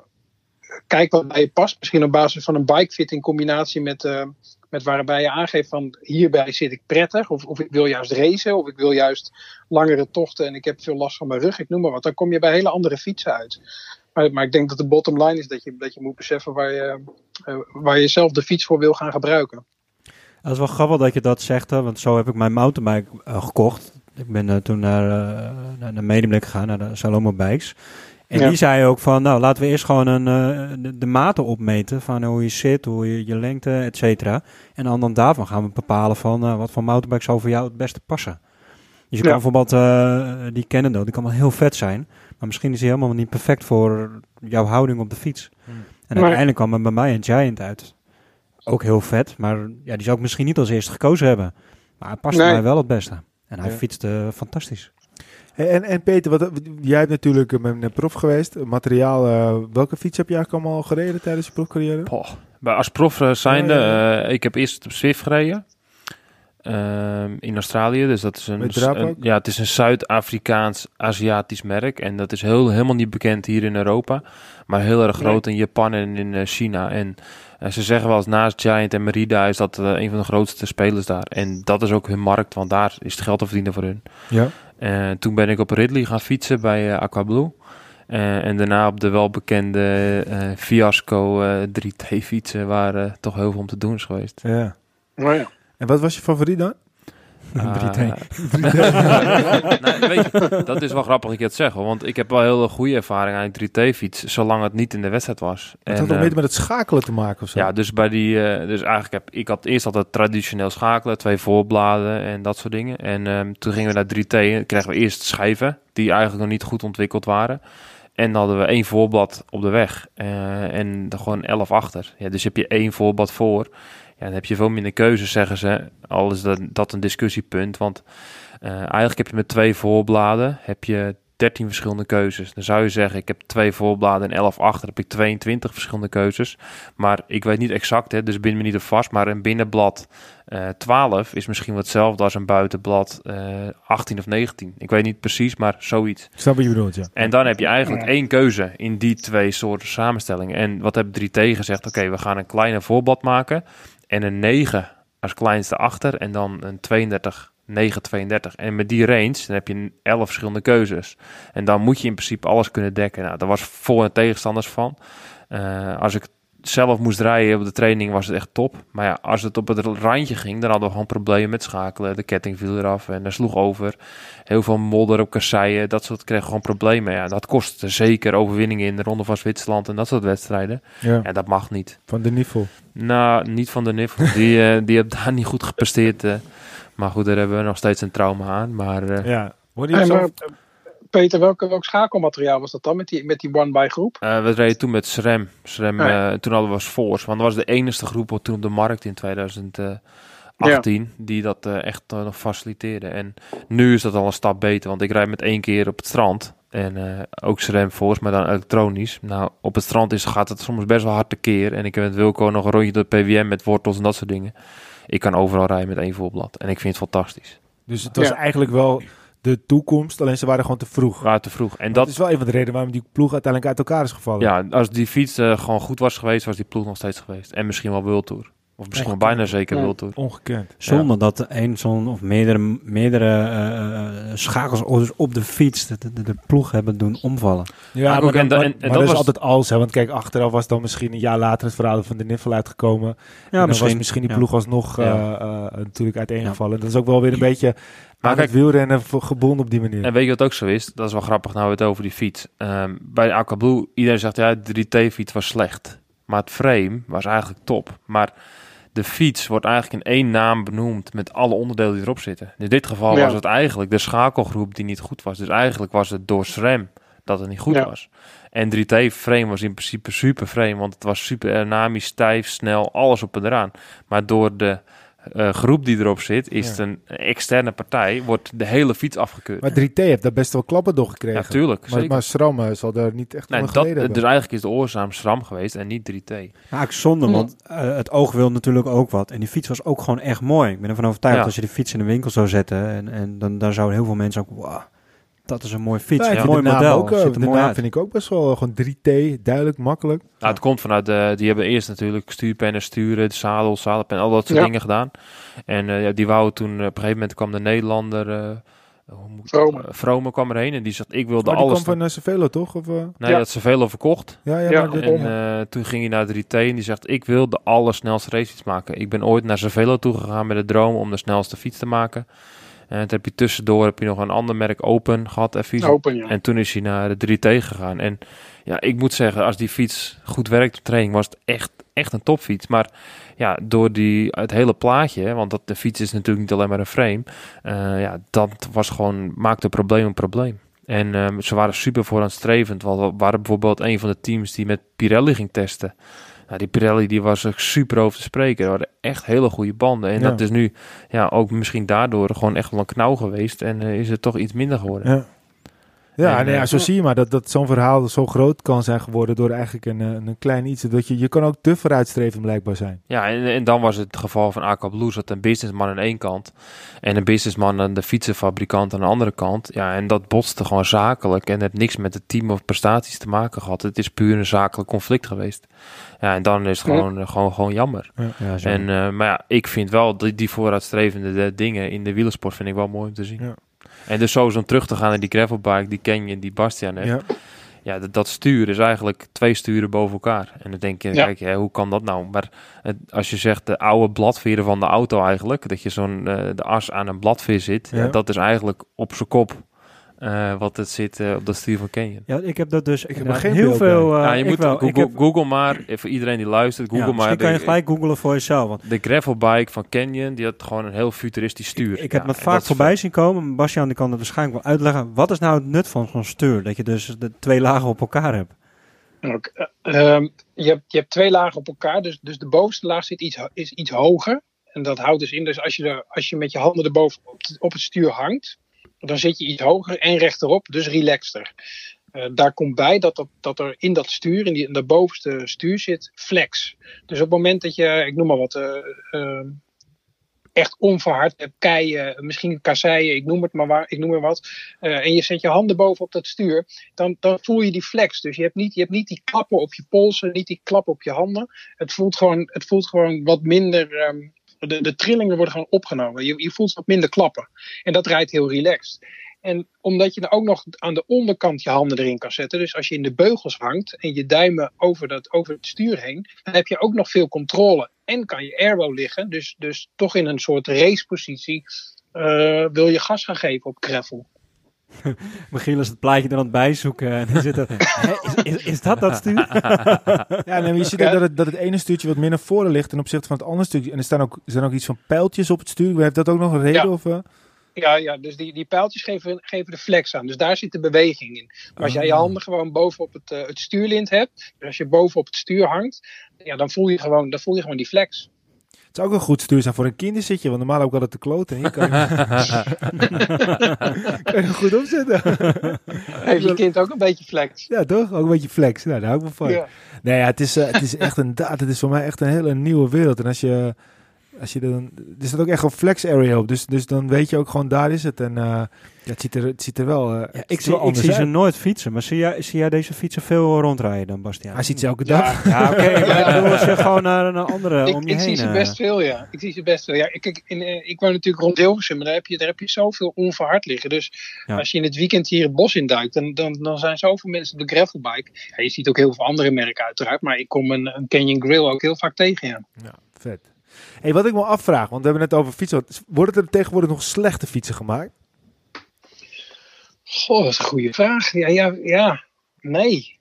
kijk wat bij je past. Misschien op basis van een bikefit in combinatie met, met waarbij je aangeeft van hierbij zit ik prettig. Of, of ik wil juist racen. Of ik wil juist langere tochten en ik heb veel last van mijn rug. Ik noem maar wat. Dan kom je bij hele andere fietsen uit. Maar, maar ik denk dat de bottom line is dat je, dat je moet beseffen waar je, eh, waar je zelf de fiets voor wil gaan gebruiken. Dat is wel grappig dat je dat zegt, hè, want zo heb ik mijn mountainbike eh, gekocht. Ik ben eh, toen naar, eh naar, Medemblik gegaan, naar de Salomo Bikes. En Ja. die zei ook van, nou laten we eerst gewoon een, eh, de, de maten opmeten van hoe je zit, hoe je, je lengte, et cetera. En aan dan daarvan gaan we bepalen van eh, wat voor mountainbike zou voor jou het beste passen. Dus je Ja. kan bijvoorbeeld uh, die Cannondale, die kan wel heel vet zijn, maar misschien is die helemaal niet perfect voor jouw houding op de fiets. Hmm. En Maar- uiteindelijk kwam er bij mij een Giant uit. Ook heel vet, maar ja, die zou ik misschien niet als eerste gekozen hebben. Maar hij past Nee. mij wel het beste. En hij Ja. fietste fantastisch. En, en Peter, wat, jij hebt natuurlijk met een prof geweest. Materiaal, eh, welke fiets heb je eigenlijk allemaal gekregen tijdens je profcarrière? Poh. Als prof eh, zijnde, Ja, ja, eh, ik heb eerst op Zwift gereden. Ehm, in Australië, dus dat is een, ja, het is een Zuid-Afrikaans-Aziatisch merk en dat is heel, helemaal niet bekend hier in Europa, maar heel erg groot in Japan en in China. En ze zeggen wel eens naast Giant en Merida is dat een van de grootste spelers daar. En dat is ook hun markt, want daar is het geld te verdienen voor hun. Ja. Eh, toen ben ik op Ridley gaan fietsen bij eh, Aquablue. Eh, en daarna op de welbekende eh Fiasco eh 3T fietsen, waar toch heel veel om te doen is geweest. ja. Ja. En wat was je favoriet dan? 3T. nee, weet je, dat is wel grappig dat je het zegt, hoor, want ik heb wel heel goede ervaring aan een 3T-fiets, zolang het niet in de wedstrijd was. Het En, had toch eh, meer met het schakelen te maken of zo? ja, dus bij die, eh, dus eigenlijk heb ik had eerst altijd traditioneel schakelen, twee voorbladen en dat soort dingen. En ehm, toen gingen we naar 3T en kregen we eerst schijven, die eigenlijk nog niet goed ontwikkeld waren. En dan hadden we één voorblad op de weg eh, en dan gewoon elf achter. Ja, dus heb je één voorblad voor. Ja, dan heb je veel minder keuzes, zeggen ze. Al is dat, dat een discussiepunt. Want eh, eigenlijk heb je met twee voorbladen heb je 13 verschillende keuzes. Dan zou je zeggen, ik heb twee voorbladen en 11 achter, heb ik 22 verschillende keuzes. Maar ik weet niet exact, hè, dus bind me niet op vast. Maar een binnenblad eh 12 is misschien wat hetzelfde als een buitenblad eh 18 of 19. Ik weet niet precies, maar zoiets. Ik snap wat je bedoelt, ja. En dan heb je eigenlijk Ja. één keuze in die twee soorten samenstellingen. En wat heb 3T gezegd? Oké, we gaan een kleine voorblad maken en een 9 als kleinste achter en dan een 32, 9, 32. En met die range dan heb je 11 verschillende keuzes. En dan moet je in principe alles kunnen dekken. Nou, daar was voor- en tegenstanders van. Eh, als ik zelf moest rijden op de training was het echt top. Maar ja, als het op het randje ging, dan hadden we gewoon problemen met schakelen. De ketting viel eraf en er sloeg over. Heel veel modder op kasseien, dat soort kregen gewoon problemen. Ja, dat kostte zeker overwinningen in de Ronde van Zwitserland en dat soort wedstrijden. ja. Ja, dat mag niet. Van de niveau. Nou, niet van de Niffel. Die, eh die heeft daar niet goed gepresteerd. eh. maar goed, daar hebben we nog steeds een trauma aan. Maar eh, Ja. Hoorde je Hey, zo? maar, Peter, welk, welk schakelmateriaal was dat dan met die, met die one-by groep? eh, we reden toen met SREM. SREM ja. eh, toen hadden we als Force. Want dat was de enige groep wat toen op de markt in 2018 die dat eh, echt nog faciliteerde. En nu is dat al een stap beter. Want ik rijd met één keer op het strand. En eh, ook SRAM Force, maar dan elektronisch. Nou, op het strand is, gaat het soms best wel hard tekeer. En ik heb met Wilco nog een rondje door PWM met wortels en dat soort dingen. Ik kan overal rijden met één voorblad. En ik vind het fantastisch. Dus het was Ja. eigenlijk wel de toekomst, alleen ze waren gewoon te vroeg. Waar te vroeg. En Dat dat, is wel een van de redenen waarom die ploeg uiteindelijk uit elkaar is gevallen. ja, als die fiets eh, gewoon goed was geweest, was die ploeg nog steeds geweest. En misschien wel World Tour. Of misschien wel bijna zeker Ja. World. Ongekend. Zonder dat een zo'n of meerdere, meerdere eh, eh, schakels op- de fiets de, de, de ploeg hebben doen omvallen. Ja, Maar maar, ook- en en- en maar dat is was- altijd als. Hè, want kijk, achteraf was dan misschien een jaar later het verhaal van de Niffel uitgekomen. en dan was misschien die ja. ploeg alsnog Ja. eh, eh, natuurlijk uiteengevallen. Dat is ook wel weer een beetje Maar aan kijk- het wielrennen voor- gebonden op die manier. En weet je wat ook zo is? Dat is wel grappig nou we het over die fiets. Ehm, bij de Aqua Blue, iedereen zegt ja, de 3T-fiets was slecht. Maar het frame was eigenlijk top. Maar de fiets wordt eigenlijk in één naam benoemd met alle onderdelen die erop zitten. In dit geval Ja. was het eigenlijk de schakelgroep die niet goed was. Dus eigenlijk was het door SRAM dat het niet goed Ja. was. En 3T-frame was in principe super frame, want het was super aerodynamisch, stijf, snel, alles op en eraan. Maar door de eh, groep die erop zit, is Ja. het een externe partij, wordt de hele fiets afgekeurd. Maar 3T heeft daar best wel klappen door gekregen. Ja, tuurlijk. maar, zeker. maar eh, zal daar niet echt Nee, dat, dus eigenlijk is de oorzaak SRAM geweest en niet 3T. Ja, ik zonde, Ja. want eh, het oog wil natuurlijk ook wat. En die fiets was ook gewoon echt mooi. Ik ben ervan overtuigd Ja. als je die fiets in de winkel zou zetten. En, en dan daar zouden heel veel mensen ook, wow, dat is een mooi fiets. Ja, een mooi model. Ook, eh, ziet er de mooi naam uit. vind ik ook best wel eh, gewoon 3T, duidelijk, makkelijk. Nou, het komt vanuit, de, die hebben eerst natuurlijk stuurpennen, sturen, de zadel, zadelpen, al dat soort Ja. dingen gedaan. En eh, ja, die wouden toen, eh, op een gegeven moment kwam de Nederlander, eh hoe moet, Vrome. eh, Vrome kwam erheen en die zegt, ik wilde Maar die alles... kwam van uh, Cervelo, toch? Of, eh? Nee, Ja. dat over verkocht. ja, ja, Ja, maar En eh, toen ging hij naar 3T en die zegt, ik wil de allersnelste racefiets maken. Ik ben ooit naar Cervelo toe gegaan met de droom om de snelste fiets te maken. En toen heb je tussendoor heb je nog een ander merk Open gehad, even Open, ja. En toen is hij naar de 3T gegaan. En ja, ik moet zeggen, als die fiets goed werkt op training, was het echt, echt een topfiets. Maar ja, door die, het hele plaatje, want dat, de fiets is natuurlijk niet alleen maar een frame. eh, ja, dat was gewoon, maakte een probleem een probleem. En ehm, ze waren super vooraanstrevend. Want we waren bijvoorbeeld een van de teams die met Pirelli ging testen. Nou, die Pirelli die was ook super over te spreken. Er waren echt hele goede banden. En Ja. dat is nu ja, ook misschien daardoor gewoon echt wel een knauw geweest. En eh, is het toch iets minder geworden. Ja. Ja, En, nee, ja, zo zie je maar dat, dat zo'n verhaal zo groot kan zijn geworden door eigenlijk een, eh, een klein iets. Dat je, je kan ook te vooruitstrevend blijkbaar zijn. Ja, en, en dan was het het geval van AK Blue zat een businessman aan één kant en een businessman aan de fietsenfabrikant aan de andere kant. Ja, en dat botste gewoon zakelijk en het heeft niks met het team of prestaties te maken gehad. Het is puur een zakelijk conflict geweest. Ja, en dan is het gewoon, eh, gewoon, gewoon jammer. Ja, zo. En, eh, maar ja, ik vind wel die, die vooruitstrevende dingen in de wielersport vind ik wel mooi om te zien. En dus sowieso om terug te gaan naar die gravelbike, die Canyon, die Bastian heeft. Ja. Ja, dat, dat stuur is eigenlijk twee sturen boven elkaar. En dan denk je, Ja. kijk, hè, hoe kan dat nou? Maar het, als je zegt de oude bladveren van de auto eigenlijk, dat je zo'n eh, de as aan een bladveer zit, ja. Ja. dat is eigenlijk op zijn kop eh, wat het zit eh, op dat stuur van Canyon. ja, ik heb dat dus heb er inderdaad geen heel veel... bij. eh, ja, je ik moet wel. Ik Google, heb- Google maar, voor iedereen die luistert, Google ja, maar. misschien kan je gelijk googlen voor jezelf. Want de gravelbike van Canyon, die had gewoon een heel futuristisch stuur. ik heb Ja, het vaak is voorbij zien komen. Bastiaan die kan het waarschijnlijk wel uitleggen. Wat is nou het nut van zo'n stuur? Dat je dus de twee lagen op elkaar hebt. Eh, ehm, je, hebt, je hebt twee lagen op elkaar, dus, dus de bovenste laag zit iets, is iets hoger. En dat houdt dus in, dus als je, er, als je met je handen erboven op het stuur hangt, dan zit je iets hoger en rechterop, dus relaxter. Eh, daar komt bij dat, dat, er in dat stuur, in, die, in dat bovenste stuur zit flex. Dus op het moment dat je, ik noem maar wat, eh, eh, echt onverhard hebt, keien, misschien kasseien, ik noem het maar, waar, ik noem maar wat. eh, en je zet je handen boven op dat stuur, dan, dan voel je die flex. Dus je hebt, niet, je hebt niet die klappen op je polsen, niet die klappen op je handen. Het voelt gewoon, het voelt gewoon wat minder. ehm, de, de trillingen worden gewoon opgenomen. Je, je voelt wat minder klappen. En dat rijdt heel relaxed. En omdat je dan ook nog aan de onderkant je handen erin kan zetten. Dus als je in de beugels hangt en je duimen over, dat, over het stuur heen. Dan heb je ook nog veel controle. En kan je airbow liggen. Dus, dus toch in een soort racepositie. eh, wil je gas gaan geven op gravel. Michiel is het plaatje er aan het bijzoeken. En dan zit er, "Hè, is, is, is dat dat stuur? Ja, nee, maar je ziet ook dat het, dat het ene stuurtje wat meer naar voren ligt ten opzichte van het andere stukje. En er staan ook, er zijn ook iets van pijltjes op het stuur. Heeft dat ook nog een reden? Ja. Of, eh? Ja, ja dus die, die pijltjes geven, geven de flex aan. Dus daar zit de beweging in. Maar als jij je Ah. handen gewoon bovenop het, eh, het stuurlint hebt, dus als je bovenop het stuur hangt, ja, dan, voel je gewoon, dan voel je gewoon die flex. Het zou ook een goed stuur zijn voor een kinderzitje, want normaal ook altijd te kloten. En hier kan je, kan je goed opzetten. Heeft je kind ook een beetje flex? Ja, toch? Ook een beetje flex. Nou, daar hou ik wel van. Ja. Nee, ja, het is, eh, het is echt een daad. Het is voor mij echt een hele nieuwe wereld. En als je, als je dan, er staat ook echt een flex area op. Dus, dus dan weet je ook gewoon, daar is het. En eh, ja, het, ziet er, het ziet er wel, eh, Ja, ik zie, wel ik anders zie ze nooit fietsen, maar zie jij, zie jij deze fietsen veel rondrijden dan, Bastiaan? Hij ziet ze elke dag. Ja, oké, maar ik bedoel als je gewoon naar een andere ik, om je ik heen... zie ze eh, best veel, ja. Ik zie ze best veel. Ja, ik, ik, in, ik woon natuurlijk rond Hilversum, maar daar heb je, daar heb je zoveel onverhard liggen. Dus Ja. als je in het weekend hier het bos induikt, dan, dan, dan zijn zoveel mensen op de gravelbike. Ja, je ziet ook heel veel andere merken uiteraard, maar ik kom een, een Canyon Grill ook heel vaak tegen, ja. Ja, vet. Hey, wat ik me afvraag, want we hebben het over fietsen. Worden er tegenwoordig nog slechte fietsen gemaakt? Goh, dat is een goede vraag. Ja, ja, ja. nee.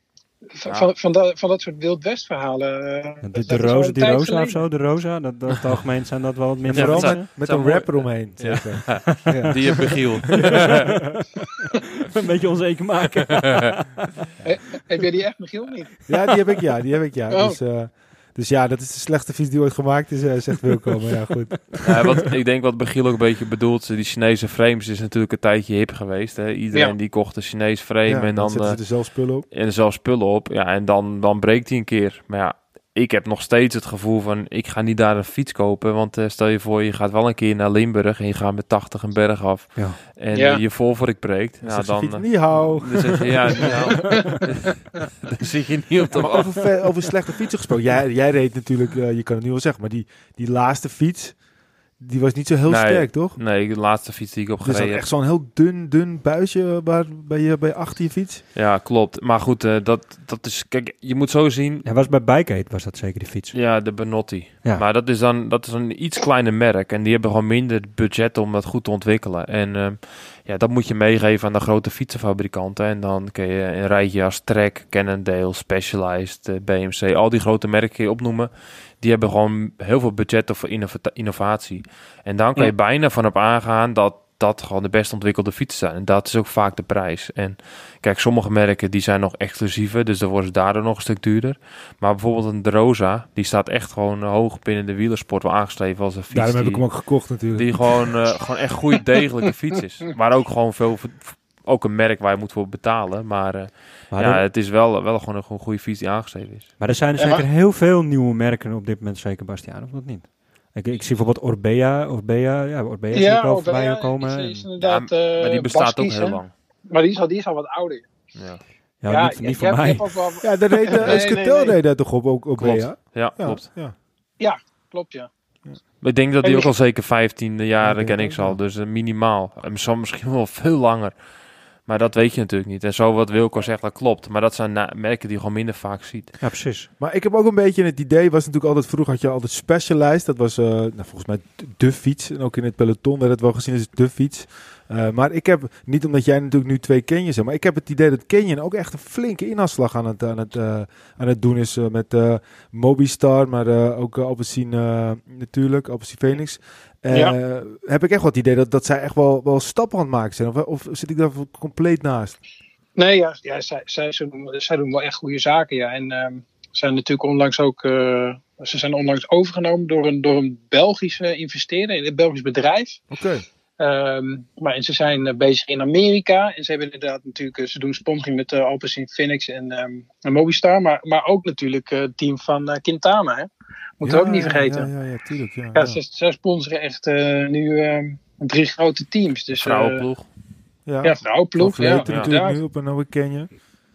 Van, Ja. van, van, dat, van dat soort Wild West verhalen. eh, de, roze, die rosa of zo, de rosa, dat, dat in het algemeen zijn dat wel wat minder Ja, met, zijn- met het een rapper mooi- omheen. Ja. zeker. Ja. Die hebben Giel. een beetje onzeker maken. Heb jij die echt, Michiel, niet? Ja, die heb ik ja. Die heb ik ja. Oh. Dus, eh, dus ja, dat is de slechtste fiets die ooit gemaakt is, eh, zegt Wilco. Maar ja, goed. Ja, wat, ik denk wat Begiel ook een beetje bedoelt, die Chinese frames is natuurlijk een tijdje hip geweest. Hè. Iedereen Ja. die kocht een Chinees frame Ja, en dan zetten eh, ze er zelf spullen op. en er zelf spullen op. Ja, en dan, dan breekt hij een keer. Maar ja, ik heb nog steeds het gevoel van, ik ga niet daar een fiets kopen. Want eh, stel je voor, je gaat wel een keer naar Limburg en je gaat met 80 een berg af. Ja. En Ja. eh, je voorvork breekt. Dan Ja, zegt dan, eh, niet hou. dan zeg je, ja, nou, dan zit je niet op de Maar over, ve- over slechte fietsen gesproken. Jij, jij reed natuurlijk, je kan het nu wel zeggen, maar die, die laatste fiets, die was niet zo heel Nee. sterk, toch? Nee, de laatste fiets die ik op Dus dat gereden echt zo'n heel dun, dun buisje waar, bij, je, bij achter je fiets. Ja, klopt. Maar goed, eh, dat, dat is... Kijk, je moet zo zien... Ja, was bij Bikeaid was dat zeker die fiets. Ja, de Benotti. Ja. Maar dat is dan dat is een iets kleiner merk. En die hebben gewoon minder budget om dat goed te ontwikkelen. En ehm, ja, dat moet je meegeven aan de grote fietsenfabrikanten. En dan kun je een rijtje als Trek, Cannondale, Specialized, eh, BMC, al die grote merken kun je opnoemen. Die hebben gewoon heel veel budget voor innova- innovatie. En dan kan je Ja. bijna van op aangaan dat dat gewoon de best ontwikkelde fietsen zijn. En dat is ook vaak de prijs. En kijk, sommige merken die zijn nog exclusiever, dus dan worden ze daardoor nog een stuk duurder. Maar bijvoorbeeld een Droza, die staat echt gewoon hoog binnen de wielersport wel aangeschreven als een fiets. Daarom heb die, ik hem ook gekocht natuurlijk. die gewoon, eh, gewoon echt goede, degelijke fiets is. Maar ook gewoon veel, ook een merk waar je moet voor betalen. Maar, eh, Maar, ja, er, het is wel, wel gewoon een, gewoon goede fiets die aangeschreven is. maar er zijn er Ja, zeker heel veel nieuwe merken op dit moment, zeker Bastiaan, of dat niet? Ik, ik zie bijvoorbeeld Orbea, Orbea, ja, Orbea zie ik wel voorbij Orbea komen. is, is maar die eh, bestaat Baskies, ook heel hè. lang. Maar die is al, die is al wat ouder. Ja, ja, niet, niet je voor hebt- mij. ook wel- Ja, daar reed uh, Nee, nee, nee. reed daar toch op, ook op Klopt. ja? ja, Ja, klopt. Ja. klopt, ja. Ik denk dat die ook al zeker 15 Ja, jaar ken ik ook, al. ja. Dus eh, minimaal. En soms misschien wel veel langer. Maar dat weet je natuurlijk niet. En zo wat Wilco zegt, dat klopt. Maar dat zijn merken die je gewoon minder vaak ziet. Ja, precies. Maar ik heb ook een beetje het idee, was natuurlijk altijd vroeger had je altijd Specialized. Dat was eh, nou, volgens mij de- de fiets. En ook in het peloton werd het wel gezien als de fiets. Eh, maar ik heb, niet omdat jij natuurlijk nu twee Canyons hebt, maar ik heb het idee dat Canyon ook echt een flinke inhaalslag aan het, aan het, eh, aan het doen is. eh, met Mobistar, maar ook uh, Alpecin natuurlijk, Alpecin Phoenix. Ja. Heb ik echt wel het idee dat, dat zij echt wel, wel stappen aan het maken zijn. Of, of zit ik daar compleet naast? Nee, ja, ja zij, zij, zij, doen, zij doen wel echt goede zaken, ja. En ehm zijn natuurlijk onlangs ook... ze zijn onlangs overgenomen door een, door een Belgische investeerder, een Belgisch bedrijf. Oké. Ehm, maar en ze zijn eh, bezig in Amerika. En ze hebben inderdaad natuurlijk... eh, ze doen sponsoring met uh, Alpecin Phoenix en, ehm, en Mobistar. Maar, maar ook natuurlijk eh, het team van eh, Quintana, hè. Moeten we ook niet vergeten. Ja, ja, ja, tuurlijk. Ja, Ja, ja. Ze, ze sponsoren echt eh, nu ehm, drie grote teams. Dus, eh, Vrouwenploeg. ja. ja, vrouwenploeg. Ja, natuurlijk nu op een oude Canyon.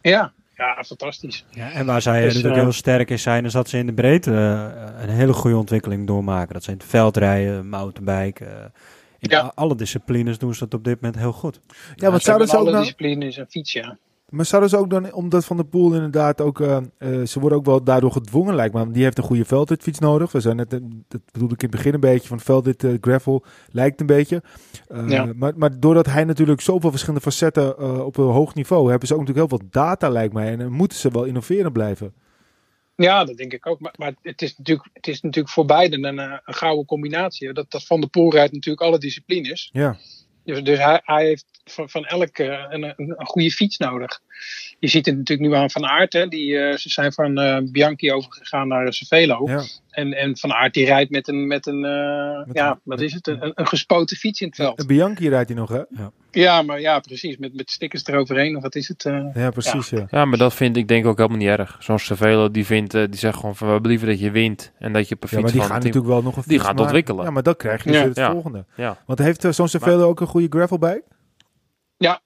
ja, ja, fantastisch. Ja, en waar zij Dus, natuurlijk eh, heel sterk in zijn, is dat ze in de breedte eh, een hele goede ontwikkeling doormaken. Dat zijn het veldrijden, mountainbiken. In Ja. alle disciplines doen ze dat op dit moment heel goed. Ja, want hebben zouden ze ook alle nou... disciplines een fiets, ja. Maar zouden ze ook dan, omdat Van der Poel inderdaad ook, eh, eh, ze worden ook wel daardoor gedwongen lijkt me, want die heeft een goede veldritfiets nodig. We zijn net, eh, dat bedoelde ik in het begin een beetje, van veldrit eh, gravel lijkt een beetje. Eh, Ja. maar, maar doordat hij natuurlijk zoveel verschillende facetten eh, op een hoog niveau, hebben ze ook natuurlijk heel veel data lijkt mij. En dan moeten ze wel innoverend blijven. Ja, dat denk ik ook. Maar, maar het, is natuurlijk, het is natuurlijk voor beiden een, eh, een gouden combinatie. Dat, dat Van der Poel rijdt natuurlijk alle disciplines. Ja, Dus, dus hij, hij heeft van, van elk eh, een, een, goede fiets nodig. Je ziet het natuurlijk nu aan Van Aert. Hè, die, eh, ze zijn van eh, Bianchi overgegaan naar Cervelo. Ja. En, en Van Aert die rijdt met een, met een eh, Met ja, een- wat is het? Een, een gespoten fiets in het veld. Bianchi rijdt hij nog, hè? Ja, maar ja, precies. Met, met stickers eroverheen. Of wat is het? eh? Ja, precies, ja. Ja, maar dat vind ik denk ik ook helemaal niet erg. Zo'n Cervelo, die, vindt, die zegt gewoon van we liever dat je wint en dat je een Ja, maar fiets die van gaan team- natuurlijk wel nog een Die fiets gaan het maken. ontwikkelen. Ja, maar dat krijg je dus Ja. weer het Ja. volgende. Ja, Want heeft zo'n Cervelo ook een goede gravelbike? Ja,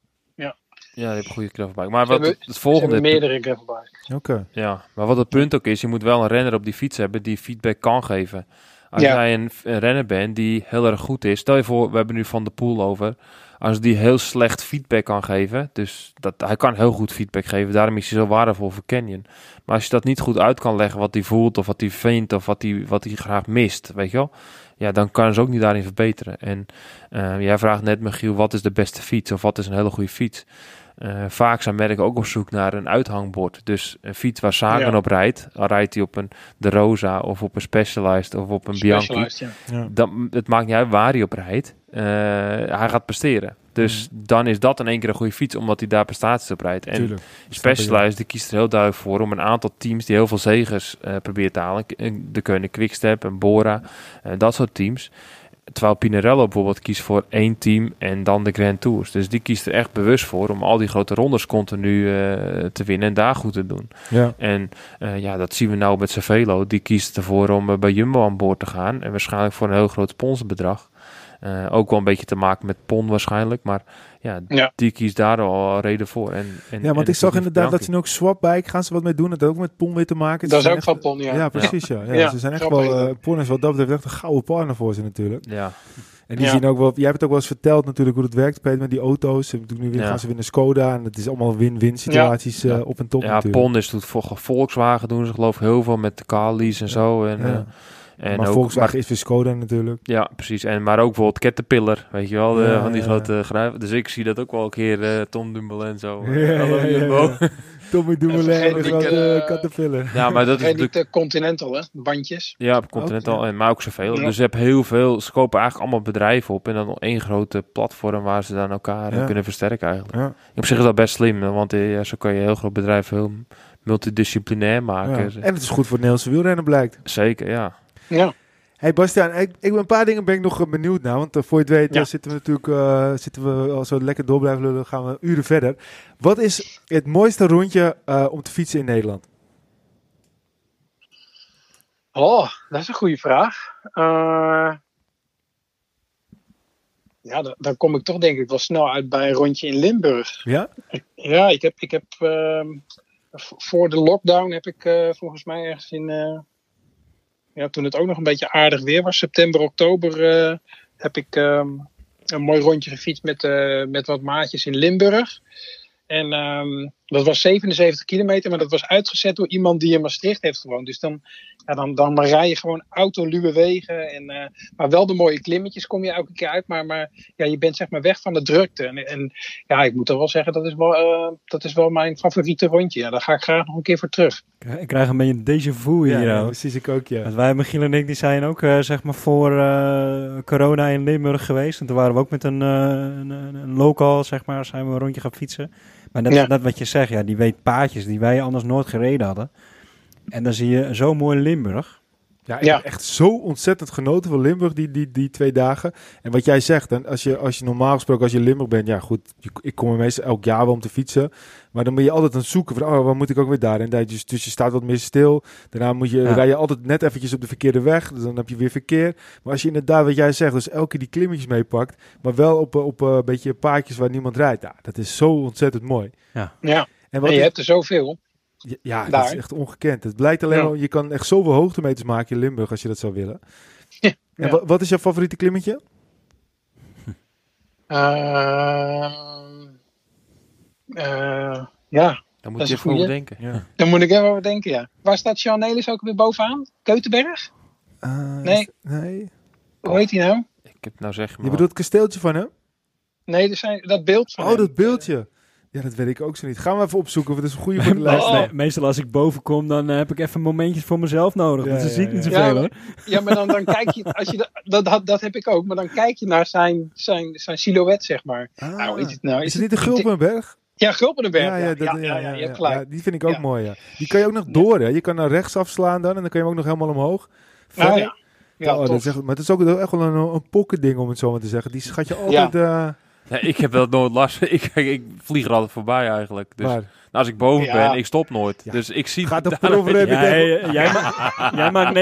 je hebt een goede gravelbike. Maar wat hebben- het, volgende... meerdere gravelbikes. Oké. Ja, maar wat het punt ook is, je moet wel een renner op die fiets hebben die feedback kan geven. Als Ja. jij een, een renner bent die heel erg goed is, stel je voor, we hebben nu Van de Poel over. Als die heel slecht feedback kan geven, dus dat, hij kan heel goed feedback geven, daarom is hij zo waardevol voor Canyon. Maar als je dat niet goed uit kan leggen, wat hij voelt of wat hij vindt of wat hij, wat hij graag mist, weet je wel. Ja, dan kan ze ook niet daarin verbeteren. En eh, jij vraagt net, Michiel, wat is de beste fiets of wat is een hele goede fiets? Eh, vaak zijn merken ook op zoek naar een uithangbord. Dus een fiets waar Sagan Ja. op rijdt, al rijdt hij op een De Rosa of op een Specialized of op een Bianchi. Ja. Dan, het maakt niet uit waar hij op rijdt. Eh, hij gaat presteren. Dus dan is dat in één keer een goede fiets, omdat hij daar prestaties op rijdt. En Tuurlijk. Specialized die kiest er heel duidelijk voor om een aantal teams die heel veel zegers eh proberen te halen. K- De kunnen Quickstep en Bora, eh, dat soort teams. Terwijl Pinarello bijvoorbeeld kiest voor één team en dan de Grand Tours. Dus die kiest er echt bewust voor om al die grote rondes continu eh, te winnen en daar goed te doen. Ja. En eh, ja, dat zien we nou met Cervelo. Die kiest ervoor om eh, bij Jumbo aan boord te gaan. En waarschijnlijk voor een heel groot sponsorbedrag. Eh, ook wel een beetje te maken met PON waarschijnlijk. Maar ja, Ja. die kiest daar al reden voor. En, en, Ja, want en ik zag inderdaad dat ze nu ook Swapbike gaan ze wat mee doen. Dat heeft ook met Pon weer te maken. Ze Dat is ook echt- van Pon, ja. Ja, precies. Ja. Ja, Ja, ze zijn echt wel. eh Pon is wat dat betreft echt een gouden partner voor ze natuurlijk. Ja, En die Ja. zien ook wel. Jij hebt het ook wel eens verteld natuurlijk hoe het werkt Peter, met die auto's. Ze doen nu weer, Ja. gaan ze weer naar Skoda en het is allemaal win-win situaties Ja. eh, op en top ja natuurlijk. PON is toen voor Volkswagen doen ze geloof ik heel veel met de Carlies en zo. En, Ja. eh, en maar ook, Volkswagen is weer Skoda natuurlijk. Ja, precies. En, maar ook bijvoorbeeld Caterpillar, weet je wel, de, Ja, van die ja. grote gruiven. Dus ik zie dat ook wel een keer, eh, Tom Dumoulin en zo. Ja, ja, Hallo, Jumbo. ja. Tommy Dumoulin en de niet, grote eh, Caterpillar. Ja, maar dat is natuurlijk... niet de Continental, hè? Bandjes. Ja, op Continental, ja. en maar ook zoveel. Ja. Dus je hebt heel veel, ze kopen eigenlijk allemaal bedrijven op en dan één grote platform waar ze dan elkaar eh, Ja. kunnen versterken eigenlijk. Ja. Op zich is dat best slim, want eh, ja, zo kan je heel groot bedrijf heel multidisciplinair maken. En het is goed voor het Nederlandse wielrennen blijkt. Zeker, ja. Ja. Hey Bastiaan, ik, ik ben een paar dingen ben ik nog benieuwd naar. Want eh, voor je het weet Ja. eh, zitten we natuurlijk eh, zitten we, als we lekker door blijven lullen, gaan we uren verder. Wat is het mooiste rondje om te fietsen in Nederland? Oh, dat is een goede vraag. Ja, dan, dan kom ik toch denk ik wel snel uit bij een rondje in Limburg. Ja? Ja, ik heb, ik heb ehm, voor de lockdown heb ik volgens mij ergens in, ja, toen het ook nog een beetje aardig weer was, september, oktober, eh, heb ik ehm, een mooi rondje gefietst met, eh, met wat maatjes in Limburg. En ehm, dat was 77 kilometer, maar dat was uitgezet door iemand die in Maastricht heeft gewoond. Dus dan, ja, dan, dan rij je gewoon autoluwe wegen. En, eh, maar wel de mooie klimmetjes kom je elke keer uit. Maar, maar ja, je bent zeg maar weg van de drukte. En, en ja, ik moet toch wel zeggen, dat is wel, eh, dat is wel mijn favoriete rondje. Ja, daar ga ik graag nog een keer voor terug. Ik krijg een beetje een déjà vu hier. ja, nou. precies. Ik ook, ja. Want wij, Michiel en ik, die zijn ook eh, zeg maar voor eh, corona in Limburg geweest. En toen waren we ook met een, een, een, een local, zeg maar, zijn we een rondje gaan fietsen. Maar net, Ja. net wat je zegt, ja, die weet paadjes die wij anders nooit gereden hadden. En dan zie je zo mooi Limburg. Ja, ik Ja. heb echt zo ontzettend genoten van Limburg die, die, die twee dagen. En wat jij zegt, en als, je, als je normaal gesproken, als je in Limburg bent, ja goed, je- ik kom er meestal elk jaar wel om te fietsen. Maar dan ben je altijd aan het zoeken van, oh, waar moet ik ook weer daar? En daar- dus, dus je staat wat meer stil. Daarna moet je, Ja. rij je altijd net eventjes op de verkeerde weg. Dus dan heb je weer verkeer. Maar als je inderdaad, wat jij zegt, dus elke keer die klimmetjes meepakt. Maar wel op, eh, op eh, een beetje paadjes waar niemand rijdt. Ja, dat is zo ontzettend mooi. Ja, En wat en je is- hebt er zoveel. Ja, ja, dat is echt ongekend. Het blijkt alleen Ja. al, je kan echt zoveel hoogtemeters maken in Limburg als je dat zou willen. En Ja. wa- wat is jouw favoriete klimmetje? Eh, ja, Daar moet Dat je even over denken. Ja. daar moet ik even over denken, ja. Waar staat Nelis ook weer bovenaan? Keutenberg? Eh, Nee. is- nee. Hoe heet hij nou? Ik heb nou zeg maar... Je bedoelt het kasteeltje van hem? Nee, er zijn, dat beeld van Oh, hem. dat beeldje. Ja, dat weet ik ook zo niet. Gaan we even opzoeken, want dat is een goede voor de lijst. Oh. me- Meestal als ik boven kom, dan eh, heb ik even momentjes voor mezelf nodig. Ja, dus dan ja, zie ik ja. niet Ja, zoveel hoor. Ja, maar dan, dan kijk je, als je dat, dat, dat, dat heb ik ook, maar dan kijk je naar zijn, zijn, zijn silhouet, zeg maar. Ah, Nou, is het nou? is het niet de Gulpenberg? Ja, Gulpenberg. Ja, ja, dat, ja, ja, ja, ja, die vind ik ook Ja. mooi, ja. Die kan je ook nog door, hè. Je kan naar rechts afslaan dan en dan kan je hem ook nog helemaal omhoog. Nou, ja. Ja, oh, dat is echt, maar het is ook echt wel een, een pocketding, om het zo maar te zeggen. Die schat je altijd... eh Ja, ik heb dat nooit last. Ik, ik vlieg er altijd voorbij eigenlijk. Dus? Nou, als ik boven Ja. ben, ik stop nooit. Ja. Dus ik zie Gaat erover Ja, hebben. jij, jij, ma- jij maakt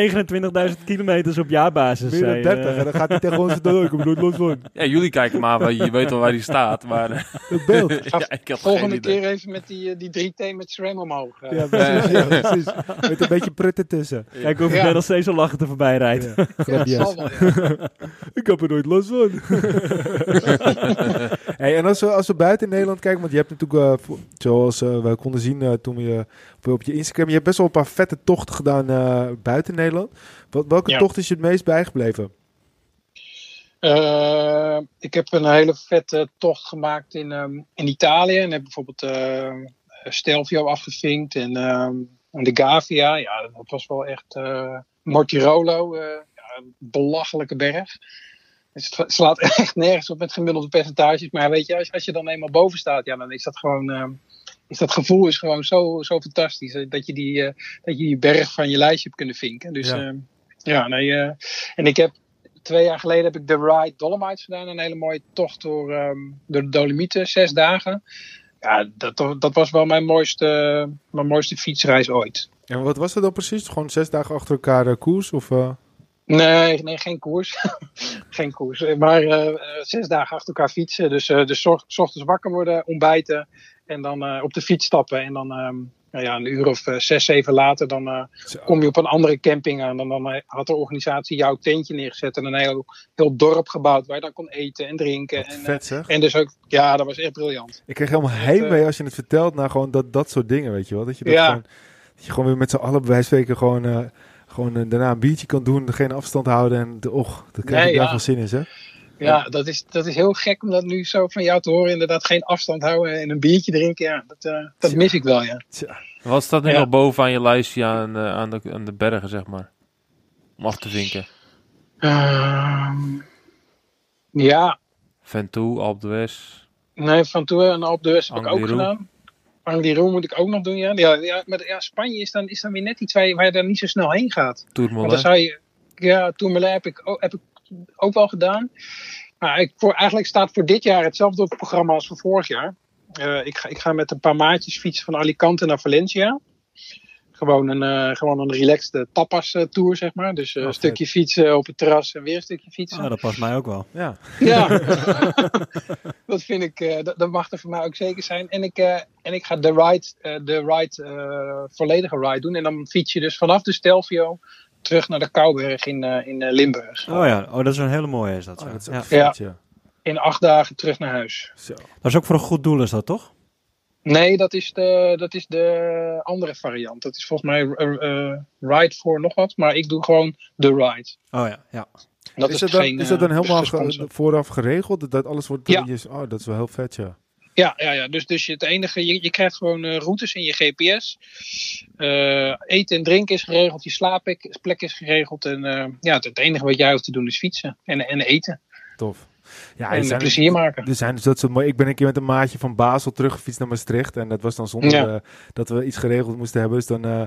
29.000 kilometers op jaarbasis. Meer dan zei, 30 eh. en dan gaat hij tegen ons door. Ik heb nooit los van. Ja, jullie kijken maar, waar je weet wel waar die staat. Maar eh, Het beeld. ja, ik heb Volgende keer even met die, eh, die 3T met SRAM omhoog. eh. Ja, precies. Ja, precies. Met een beetje prutten tussen. Kijk of ik nog steeds zo lachen voorbij rijdt. Ja, Ja, dat grapjes. zal wel, ja. Ik heb er nooit last van. Hey, en als we, als we buiten Nederland kijken, want je hebt natuurlijk, eh, zoals eh, we konden zien eh, toen we je op, op je Instagram, je hebt best wel een paar vette tochten gedaan buiten Nederland. Wat, welke Ja. tocht is je het meest bijgebleven? Ik heb een hele vette tocht gemaakt in, ehm, in Italië. En heb bijvoorbeeld Stelvio afgevinkt en ehm, en de Gavia. Ja, dat was wel echt Mortirolo. ja, een belachelijke berg. Dus het slaat echt nergens op met gemiddelde percentages. Maar weet je, als, als je dan eenmaal boven staat, ja, dan is dat gewoon... ehm, is dat gevoel is gewoon zo, zo fantastisch. eh, Dat je, die, eh, dat je die berg van je lijstje hebt kunnen vinken. Dus Ja. ja, ja nee. eh, en ik heb twee jaar geleden heb ik de Ride Dolomites gedaan. Een hele mooie tocht door, ehm, door de Dolomieten, zes dagen. Ja, dat, dat was wel mijn mooiste, mijn mooiste fietsreis ooit. En wat was dat dan precies? Gewoon zes dagen achter elkaar eh, koers? Of, eh? Nee, nee geen koers. geen koers. Maar eh, zes dagen achter elkaar fietsen. Dus, eh dus ochtends wakker worden, ontbijten. En dan eh, op de fiets stappen. En dan ehm, nou ja, een uur of zes, zeven later, dan kom je op een andere camping aan. En dan eh, had de organisatie jouw tentje neergezet. En een heel, heel dorp gebouwd waar je dan kon eten en drinken. Wat En, vet zeg. en dus ook, ja, dat was echt briljant. Ik kreeg helemaal heimwee als je het vertelt naar gewoon dat, dat soort dingen, weet je wel. Dat je, dat Ja. gewoon, dat je gewoon weer met z'n allen bij wijze van gewoon, gewoon eh, daarna een biertje kan doen, geen afstand houden en de, och, daar krijg Nee, ik daar ja. veel zin in, zeg. Ja, dat is, dat is heel gek om dat nu zo van jou te horen. Inderdaad, geen afstand houden en een biertje drinken. Ja, dat, eh, dat Tja. mis ik wel, ja. Tja. Wat staat nu Ja. nog boven aan je lijstje aan, eh, aan, de, aan de bergen, zeg maar? Om af te vinken. Ehm, ja, Ventoux, Alpe d'Huez. nee, Van Tour en Alpe d'Huez heb ik ook gedaan. Angliru moet ik ook nog doen, ja. Ja, ja maar ja, Spanje is dan, is dan weer net iets waar je, waar je daar niet zo snel heen gaat. Dan Tourmalet. zou je, ja, Tourmalet heb ik, ook, heb ik ook wel gedaan. Maar ik, voor, eigenlijk staat voor dit jaar hetzelfde programma als voor vorig jaar. Eh, ik, ga, ik ga met een paar maatjes fietsen van Alicante naar Valencia. Gewoon een, eh, gewoon een relaxed tapas eh, tour, zeg maar. Dus eh, Oh, een stukje fietsen op het terras en weer een stukje fietsen. Oh, dat past mij ook wel. Ja. Ja, dat vind ik, eh, dat, dat mag er voor mij ook zeker zijn. En ik, eh, en ik ga de ride, eh, de ride eh, volledige ride doen. En dan fiets je dus vanaf de Stelvio terug naar de Kouberg in, eh, in eh, Limburg. Oh ja, oh, dat is een hele mooie is dat. Oh, zo. dat is ja. vet, ja. In acht dagen terug naar huis. Zo. Dat is ook voor een goed doel is dat, toch? Nee, dat is de, dat is de andere variant. Dat is volgens mij eh, eh, ride voor nog wat. Maar ik doe gewoon de ride. Oh ja, ja. Dat is, is, dat dan, geen, is dat dan helemaal ge- vooraf geregeld? Dat, alles wordt... Ja. je- oh, dat is wel heel vet, ja. Ja, ja, ja. Dus, dus je- het enige, je, je krijgt gewoon eh, routes in je GPS. Eh, eten en drinken is geregeld, je slaapplek is geregeld. En eh, ja, het, het enige wat jij hoeft te doen is fietsen en, en eten. Tof. Ja, en zijn- plezier maken. Er zijn dus dat mooie. Ik ben een keer met een maatje van Basel teruggefietst naar Maastricht. En dat was dan zonder Ja. eh, dat we iets geregeld moesten hebben. Dus dan eh,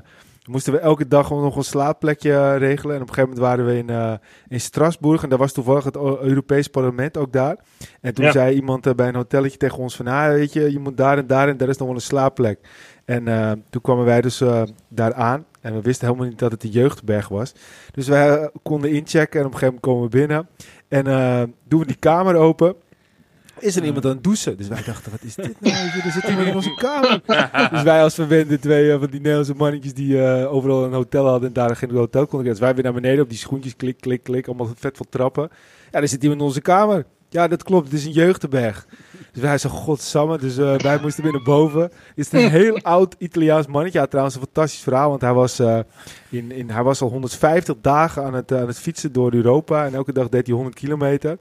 moesten we elke dag nog een slaapplekje eh, regelen. En op een gegeven moment waren we in, eh, in Strasbourg. En daar was toevallig het Europees Parlement ook daar. En toen Ja. zei iemand bij een hotelletje tegen ons van... Ah, weet je, je moet daar en daar en daar is nog wel een slaapplek. En toen kwamen wij dus daar aan. En we wisten helemaal niet dat het de jeugdberg was. Dus wij eh, konden inchecken en op een gegeven moment komen we binnen. En eh, doen we die kamer open. Is er iemand aan het douchen? Dus wij dachten, wat is dit nou? Er zit iemand in onze kamer. dus wij als verwende twee eh, van die Nederlandse mannetjes die overal een hotel hadden en daar geen hotel konden. Dus wij weer naar beneden op die schoentjes, klik, klik, klik. Allemaal vet veel trappen. Ja, er zit iemand in onze kamer. Ja, dat klopt. Het is een jeugdberg. Dus wij zo, godsamme. Dus eh, wij moesten weer naar boven. Het is een heel oud Italiaans mannetje. Ja, trouwens een fantastisch verhaal. Want hij was, eh, in, in, hij was al 150 dagen aan het, eh, aan het fietsen door Europa. En elke dag deed hij 100 kilometer.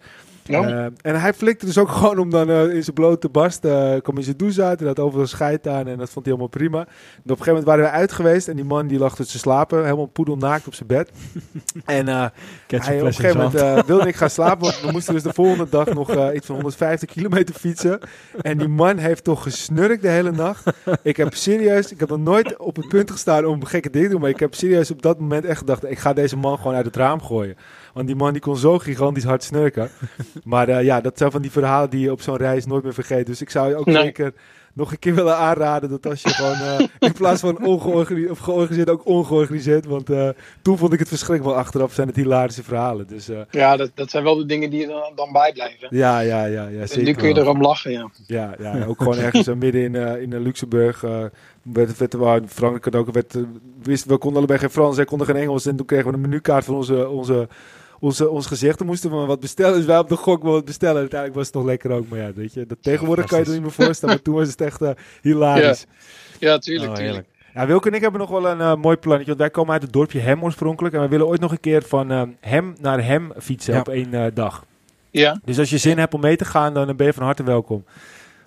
Eh, en hij flikte dus ook gewoon om dan eh, in zijn blote barst, eh kwam in zijn douche uit en had overal scheid aan en dat vond hij helemaal prima. En op een gegeven moment waren we uit geweest en die man die lag te slapen, helemaal poedelnaakt op zijn bed. en hij, op een gegeven moment wilde ik gaan slapen, want we moesten dus de volgende dag nog iets van 150 kilometer fietsen. En die man heeft toch gesnurkt de hele nacht. Ik heb serieus, ik heb nog nooit op het punt gestaan om gekke dingen te doen, maar ik heb serieus op dat moment echt gedacht, ik ga deze man gewoon uit het raam gooien. Want die man die kon zo gigantisch hard snurken. Maar eh, ja, dat zijn van die verhalen die je op zo'n reis nooit meer vergeet. Dus ik zou je ook Nee. zeker nog een keer willen aanraden dat als je gewoon eh, in plaats van ongeorganiseerd of georganiseerd ook ongeorganiseerd. Want eh, toen vond ik het verschrikkelijk, maar achteraf zijn het hilarische verhalen. Dus Ja, dat, dat zijn wel de dingen die er dan, dan bijblijven. ja, ja, ja, ja, En zeker. nu kun je erom lachen, ja. Ja, ja, ja, ook gewoon ergens midden in, in Luxemburg. werd, werd, waar Frankrijk had ook, werd, wist, we konden allebei geen Frans, zij konden geen Engels. En toen kregen we een menukaart van onze, onze, onze, ons gezicht. Toen moesten we maar wat bestellen. Dus wij op de gok wel wat bestellen. Uiteindelijk was het nog lekker ook. Maar ja, weet je, dat tegenwoordig kan je het niet meer voorstellen. Maar toen was het echt eh, hilarisch. Ja, tuurlijk, Oh, tuurlijk. Ja, Wilke en ik hebben nog wel een eh, mooi plannetje. Want wij komen uit het dorpje Hem oorspronkelijk. En we willen ooit nog een keer van eh, Hem naar Hem fietsen Ja. op één dag. Ja, Dus als je zin hebt om mee te gaan, dan ben je van harte welkom.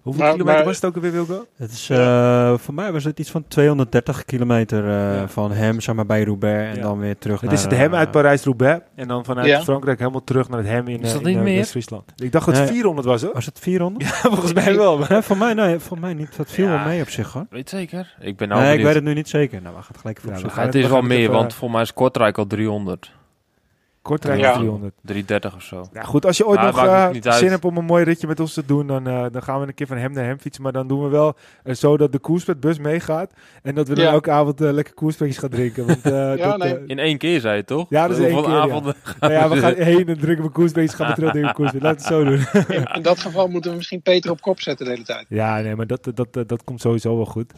Hoeveel Maar- kilometer maar- was het ook alweer, Wilco? Het is, eh, voor mij was het iets van 230 kilometer eh, Ja. van hem, zeg maar, bij Roubaix. En Ja. dan weer terug Het naar... is het hem eh, uit Parijs-Roubaix. En dan vanuit Ja. Frankrijk helemaal terug naar het hem in, Is dat in, niet meer? West-Friesland. Ik dacht dat het Nee. 400 was, hoor. Was het 400? Ja, volgens mij wel. maar- Nee, voor mij, nee, voor mij niet. Dat viel Ja. wel mee op zich, hoor. Weet zeker? Ik ben nou nee, ik weet het nu niet zeker. Nou, we gaan het gelijk gaan het het- is we wel het meer, want voor mij is Kortrijk al 300. Kortrijk Ja. 300. 330 of zo. Ja, goed, als je ooit Maar nog eh, uit. zin hebt om een mooi ritje met ons te doen, dan, eh, dan gaan we een keer van hem naar hem fietsen. Maar dan doen we wel eh, zo dat de koerspetbus meegaat. En dat we dan Ja. elke avond lekker koerspetjes gaan drinken. Want, eh, Ja, dat, nee. In één keer zei je toch? Ja, dat is één keer, ja. avonden nou ja, we gaan heen en drinken we koerspetjes, gaan we terug drinken we koerspetjes. Laten we het zo doen. in, in dat geval moeten we misschien Peter op kop zetten de hele tijd. Ja, nee, maar dat, dat, dat, dat komt sowieso wel goed.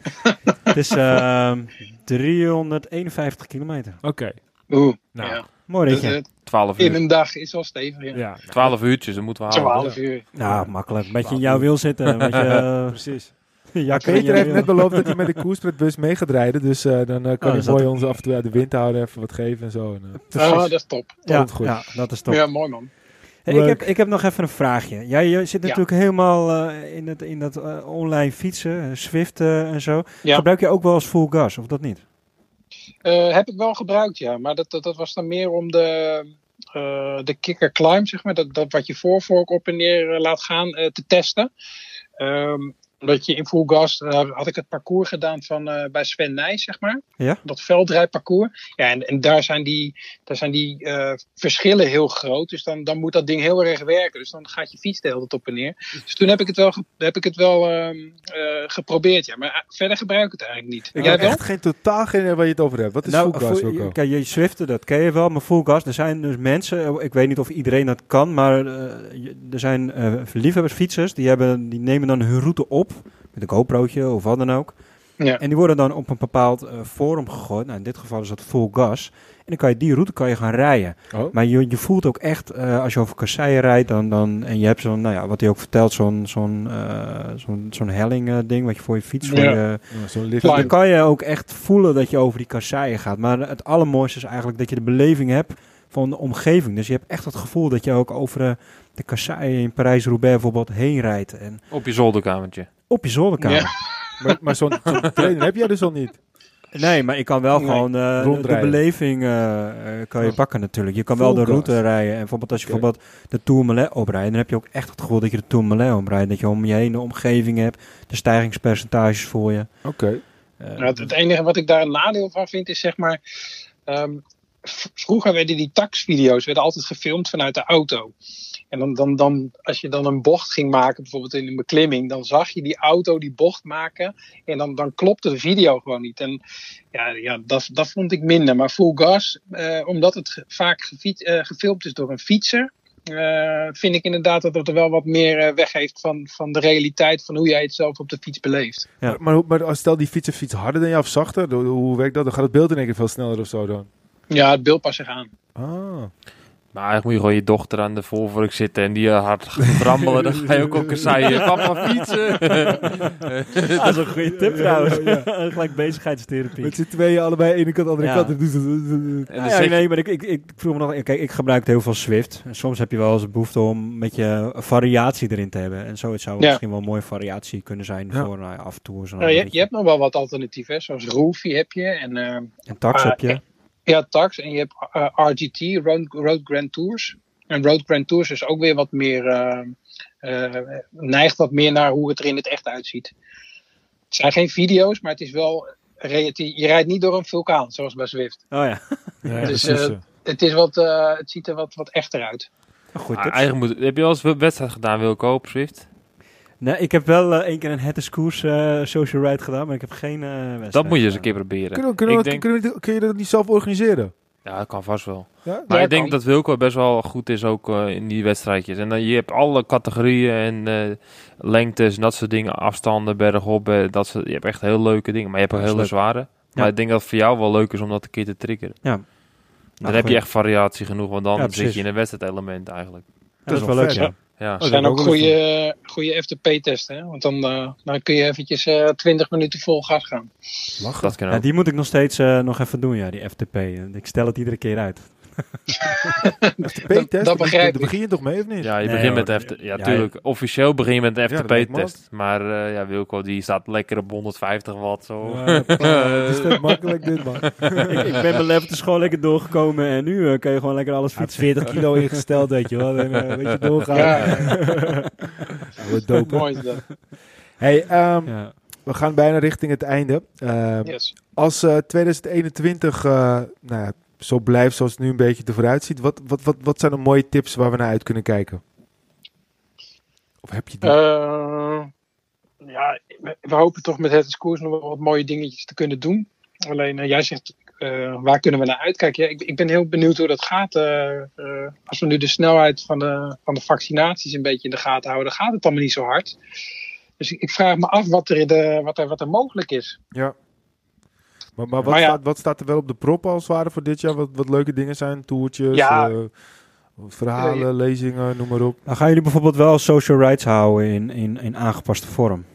Het is ehm 351 kilometer. Oké. Oeh, Nou, ja. Mooi Dus, ritje. eh, 12 in uur. een dag is wel stevig, ja. Ja, 12 uurtjes, dat moeten we halen. 12 uur. Nou, makkelijk. Een beetje in jouw wiel zitten. Beetje, eh, precies. in Peter je heeft net beloofd dat hij met de koerspretbus mee gaat rijden. Dus eh, dan kan Oh, hij dat- mooi ons af en toe uit de wind houden, even wat geven en zo. En, Oh, dat is top. Ja, goed. ja, dat is top. Ja, mooi man. Hey, ik, heb, ik heb nog even een vraagje. Jij je zit Ja. natuurlijk helemaal eh, in, het, in dat online fietsen, Zwift eh, en zo. Ja. Gebruik je ook wel eens full gas, of dat niet? Eh, heb ik wel gebruikt, ja. Maar dat, dat, dat was dan meer om de, eh, de kicker climb, zeg maar. Dat, dat wat je voorvork op en neer eh, laat gaan, te testen. Ehm, omdat je in full gas eh, had ik het parcours gedaan van, eh, bij Sven Nijs, zeg maar. Ja? Dat veldrijparcours. Ja, en, en daar zijn die, daar zijn die eh, verschillen heel groot. Dus dan, dan moet dat ding heel erg werken. Dus dan gaat je fiets de hele tijd op en neer. Dus toen heb ik het wel, heb ik het wel ehm, eh, geprobeerd, ja. Maar verder gebruik ik het eigenlijk niet. Ik Jij heb wel? echt geen totaal geen idee waar je het over hebt. Wat is nou, full gas, kijk, je Zwiften, dat ken je wel, maar full gas, er zijn dus mensen, ik weet niet of iedereen dat kan, maar eh, er zijn eh liefhebbersfietsers, die, hebben, die nemen dan hun route op, met een GoPro'tje of wat dan ook. Ja. En die worden dan op een bepaald eh, forum gegooid. Nou, in dit geval is dat full gas. En dan kan je die route kan je gaan rijden. Oh. Maar je, je voelt ook echt, eh, als je over kasseien rijdt, dan, dan, en je hebt zo'n, nou ja, wat hij ook vertelt, zo'n zo'n eh, zo'n zo'n helling ding, wat je voor je fiets, voor Ja. je, Ja, Zo'n dan kan je ook echt voelen dat je over die kasseien gaat. Maar het allermooiste is eigenlijk dat je de beleving hebt van de omgeving. Dus je hebt echt het gevoel dat je ook over de kasseien in Parijs-Roubaix bijvoorbeeld heen rijdt. En Op je zolderkamertje. Op je zolderkamer. Ja. Maar, maar zo'n zo'n trainer heb jij dus al niet. Nee, maar ik kan wel Nee. gewoon eh, de, beleving eh, eh, kan je pakken natuurlijk. Je kan wel de route rijden. En bijvoorbeeld als je bijvoorbeeld de Tourmalet oprijdt, dan heb je ook echt het gevoel dat je de Tourmalet oprijdt. Dat je om je heen de omgeving hebt, de stijgingspercentages voor je. Oké. Nou, het, het enige wat ik daar een nadeel van vind is zeg maar. ehm, vroeger werden die taxvideo's werden altijd gefilmd vanuit de auto. En dan, dan, dan, als je dan een bocht ging maken, bijvoorbeeld in een beklimming, dan zag je die auto die bocht maken. En dan, dan klopte de video gewoon niet. En ja, ja dat, dat vond ik minder. Maar full gas, eh, omdat het vaak gefiet, eh, gefilmd is door een fietser. eh, vind ik inderdaad dat het er wel wat meer eh, weggeeft van, van de realiteit van hoe jij het zelf op de fiets beleeft. Ja. Maar, maar, als stel die fietser fiets harder dan jou of zachter, hoe, hoe werkt dat? Dan gaat het beeld in één keer veel sneller of zo dan. Ja, het beeld past zich aan. Ah. Maar eigenlijk moet je gewoon je dochter aan de voorvork zitten en die eh, hard gaat rammelen. Dan ga je ook een zei, papa fietsen. dat is een goede tip trouwens. Ja, Gelijk bezigheidstherapie. Met z'n tweeën allebei ene kant, andere Ja. kant. En Ja, dan ja, zeg je- nee, maar ik, ik, ik vroeg me nog... Kijk, ik gebruik heel veel Swift. En soms heb je wel eens een behoefte om met je variatie erin te hebben. En zoiets zou Ja. misschien wel een mooie variatie kunnen zijn Ja. voor nou, ja, af en toe. Nou, je, hebt nog wel wat alternatieven, hè, zoals Roofy heb je. En, eh, En tax Ah, heb je. Ja, Tax. En je hebt eh, RGT, Road, Road Grand Tours. En Road Grand Tours is ook weer wat meer... eh, eh, neigt wat meer naar hoe het er in het echt uitziet. Het zijn geen video's, maar het is wel... Je rijdt niet door een vulkaan, zoals bij Zwift. Oh ja, Ja, Dus, eh. Het, is wat, eh, het ziet er wat, wat echter uit. goed. Ah, eigenlijk moet, heb je wel eens een wedstrijd gedaan, Wilco, op Swift? Nee, ik heb wel eh, één keer een Het is Koers eh, social ride gedaan, maar ik heb geen eh wedstrijd. Dat moet je eens een keer proberen. Kunnen we, kunnen we, ik denk, kunnen we- kun je dat niet zelf organiseren? ja, dat kan vast wel. Ja? Maar Ja, ik denk kan. dat Wilco best wel goed is ook in die wedstrijdjes. En dan je hebt alle categorieën en eh, lengtes en dat soort dingen, afstanden, bergop, dat soort, je hebt echt heel leuke dingen. Maar je hebt ook hele leuk. zware. Maar ik denk dat het voor jou wel leuk is om dat een keer te triggeren. dan Nou, heb je echt variatie genoeg, want dan Ja, zit je in een wedstrijdelement eigenlijk. dat is wel leuk, vet, ja. Ja. Oh, Er zijn dat ook goede, goede FTP-testen. hè, Want dan, eh, dan kun je eventjes eh 20 minuten vol gas gaan. Lachen. Dat kan ook. Ja, die moet ik nog steeds eh, nog even doen, ja, die FTP. Ik stel het iedere keer uit. FTP-test, dat daar begrijp daar ik. begin je toch mee of niet? Ja, je Nee, begint hoor. met de FT Ja, Ja, tuurlijk. Officieel begin je met Ja, me FTP-test. maar eh, ja, Wilco die staat lekker op 150 watt zo. Ja, het is net makkelijk dit, man. ik, ik ben mijn levels gewoon lekker doorgekomen en nu eh, kan je gewoon lekker alles fietsen. 40 kilo ingesteld, weet je wel. En, eh, weet je, doorgaan. Ja. Oude dope. Mooi is dat. Hey, ehm, Ja. we gaan bijna richting het einde. Ehm, Yes. Als eh, 2021 eh, nou ja, zo blijft zoals het nu een beetje ervoor uitziet, wat, wat, wat, wat zijn de mooie tips waar we naar uit kunnen kijken? Of heb je die? Eh, ja, we, hopen toch met het koers nog wel wat mooie dingetjes te kunnen doen. Alleen, eh, jij zegt, eh, waar kunnen we naar uitkijken? Ja, ik, ik ben heel benieuwd hoe dat gaat. als we nu de snelheid van de, van de vaccinaties een beetje in de gaten houden, dan gaat het allemaal niet zo hard. Dus ik, ik vraag me af wat er, de, wat er, wat er mogelijk is. ja. Maar, maar, wat, maar ja. staat, wat staat er wel op de prop als het ware voor dit jaar? Wat, wat leuke dingen zijn? Toertjes, Ja. eh, verhalen, Ja, lezingen, noem maar op. Dan gaan jullie bijvoorbeeld wel social rights houden in, in, in aangepaste vorm.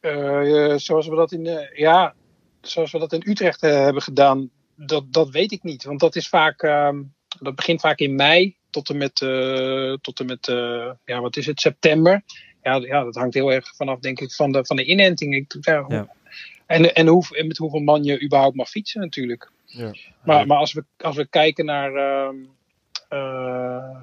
Eh, eh, zoals we dat in, eh, ja, zoals we dat in Utrecht hebben gedaan, dat, dat weet ik niet. Want dat is vaak, ehm, dat begint vaak in mei tot en met, eh, tot en met eh, ja, wat is het, september. Ja, ja, dat hangt heel erg vanaf, denk ik, van de, van de inenting. Ik, ja, hoe- Ja. En, en, hoe, en met hoeveel man je überhaupt mag fietsen natuurlijk. Ja. Maar, maar als, we, als we kijken naar. ehm eh,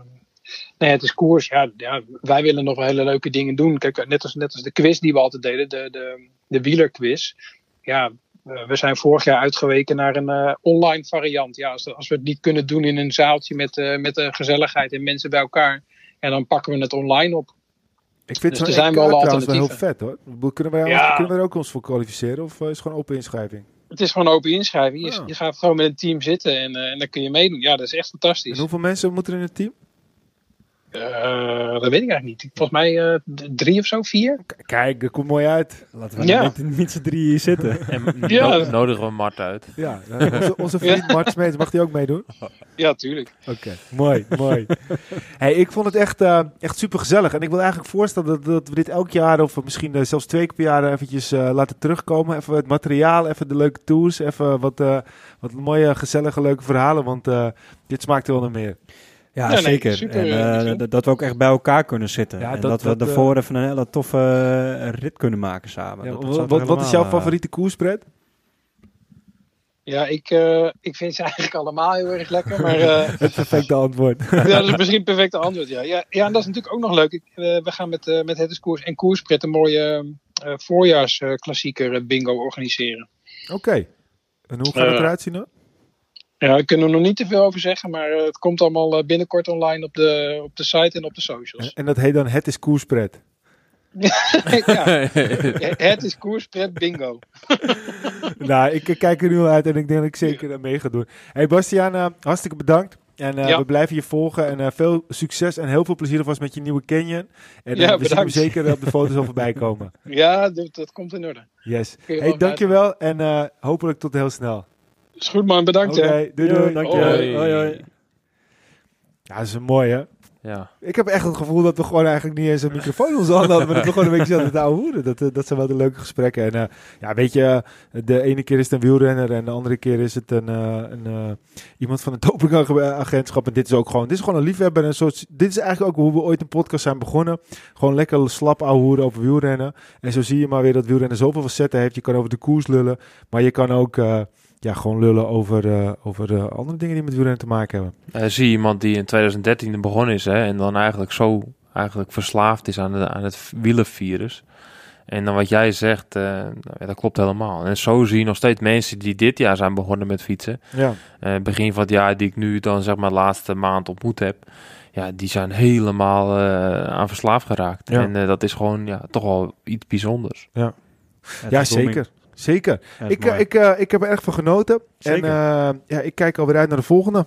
nee, het is koers. Ja, ja, wij willen nog wel hele leuke dingen doen. Kijk, net als, net als de quiz die we altijd deden, de, de, de wielerquiz. Ja, eh, we zijn vorig jaar uitgeweken naar een eh, online variant. Ja, als, als we het niet kunnen doen in een zaaltje met, eh met de gezelligheid en mensen bij elkaar. En dan pakken we het online op. Ik vind Dus zo'n er wel trouwens wel heel alternatieven. vet hoor. Kunnen wij, Ja. kunnen wij er ook ons voor kwalificeren of eh, is het gewoon open inschrijving? Het is gewoon open inschrijving. Je, Ah. je gaat gewoon met een team zitten en, eh, en dan kun je meedoen. Ja, dat is echt En fantastisch. hoeveel mensen moeten er in het team? Eh, dat weet ik eigenlijk niet. Volgens mij eh, drie of zo, vier. K- Kijk, dat komt mooi uit. Laten we Ja. niet, niet z'n drieën hier zitten. En Ja. no- nodigen we Mart uit. Ja, eh, onze, onze vriend Mart Smeets, mag die ook meedoen? Ja, tuurlijk. Oké, mooi, mooi. Hey, ik vond het echt, eh, echt super gezellig. En ik wil eigenlijk voorstellen dat, dat we dit elk jaar, of misschien zelfs twee keer per jaar, eventjes eh, laten terugkomen. Even het materiaal, even de leuke tours, even wat, eh, wat mooie, gezellige, leuke verhalen. Want eh, dit smaakt wel naar meer. Ja, zeker. super, en eh, eh, dat- we ook echt bij elkaar kunnen zitten. Ja, en dat- dat, we dat, eh, daarvoor even een hele toffe eh, rit kunnen maken samen. Ja, Dat- wat, wat, is jouw eh, favoriete koerspret? Ja, ik, eh, ik vind ze eigenlijk allemaal heel erg lekker. Maar eh, Het perfecte antwoord. ja, dat is misschien het perfecte antwoord. Ja, ja, ja en dat is natuurlijk ook nog leuk. Ik, eh, we gaan met, eh met het is koers en koerspret een mooie eh voorjaarsklassieker eh, bingo organiseren. Oké. En hoe gaat het Eh, eruit zien dan? Ja, daar kunnen we nog niet te veel over zeggen. Maar eh, het komt allemaal eh, binnenkort online op de, op de site en op de socials. en dat heet dan Het is Koerspret. ja, het is koerspret bingo. nou, ik kijk er nu al uit en ik denk dat ik zeker mee ga doen. Hey Bastiaan, eh, hartstikke bedankt. En eh, Ja. we blijven je volgen. En eh, veel succes en heel veel plezier alvast met je nieuwe Canyon. En Ja, we zien hem zeker op de foto's al voorbij komen. Ja, dat, dat komt in orde. Yes. Hey, wel dankjewel en eh, hopelijk tot heel snel. Is goed man, bedankt Oké, hè. doei doei. dank je. Hoi. Hoi, hoi. Ja, dat is een mooie. Ja. Ik heb echt het gevoel dat we gewoon eigenlijk niet eens een microfoon in onze handen hadden, maar dat we gewoon een beetje zaten te houden. Dat, eh, dat zijn wel de leuke gesprekken. En eh, ja, weet je, de ene keer is het een wielrenner en de andere keer is het een, eh, een, eh, iemand van een dopingagentschap. En dit is ook gewoon, dit is gewoon een liefhebber. En zo, dit is eigenlijk ook hoe we ooit een podcast zijn begonnen. Gewoon lekker slap ouwehoeren over wielrennen. En zo zie je maar weer dat wielrennen zoveel facetten heeft. Je kan over de koers lullen, maar je kan ook... ja, gewoon lullen over, eh, over eh, andere dingen die met wielrennen te maken hebben. Eh, zie je iemand die in 2013 begonnen is hè, en dan eigenlijk zo eigenlijk verslaafd is aan, de, aan het wielenvirus. En dan wat jij zegt, eh, nou ja, dat klopt helemaal. En zo zie je nog steeds mensen die dit jaar zijn begonnen met fietsen. Ja, eh, begin van het jaar, die ik nu dan zeg maar de laatste maand ontmoet heb. Ja, die zijn helemaal eh, aan verslaafd geraakt. Ja. En dat is gewoon ja, toch wel iets bijzonders. ja is zeker. Zeker. Ja, Ik, eh, ik, eh, ik heb er echt van genoten. Zeker. En eh, ja, ik kijk alweer uit naar de volgende.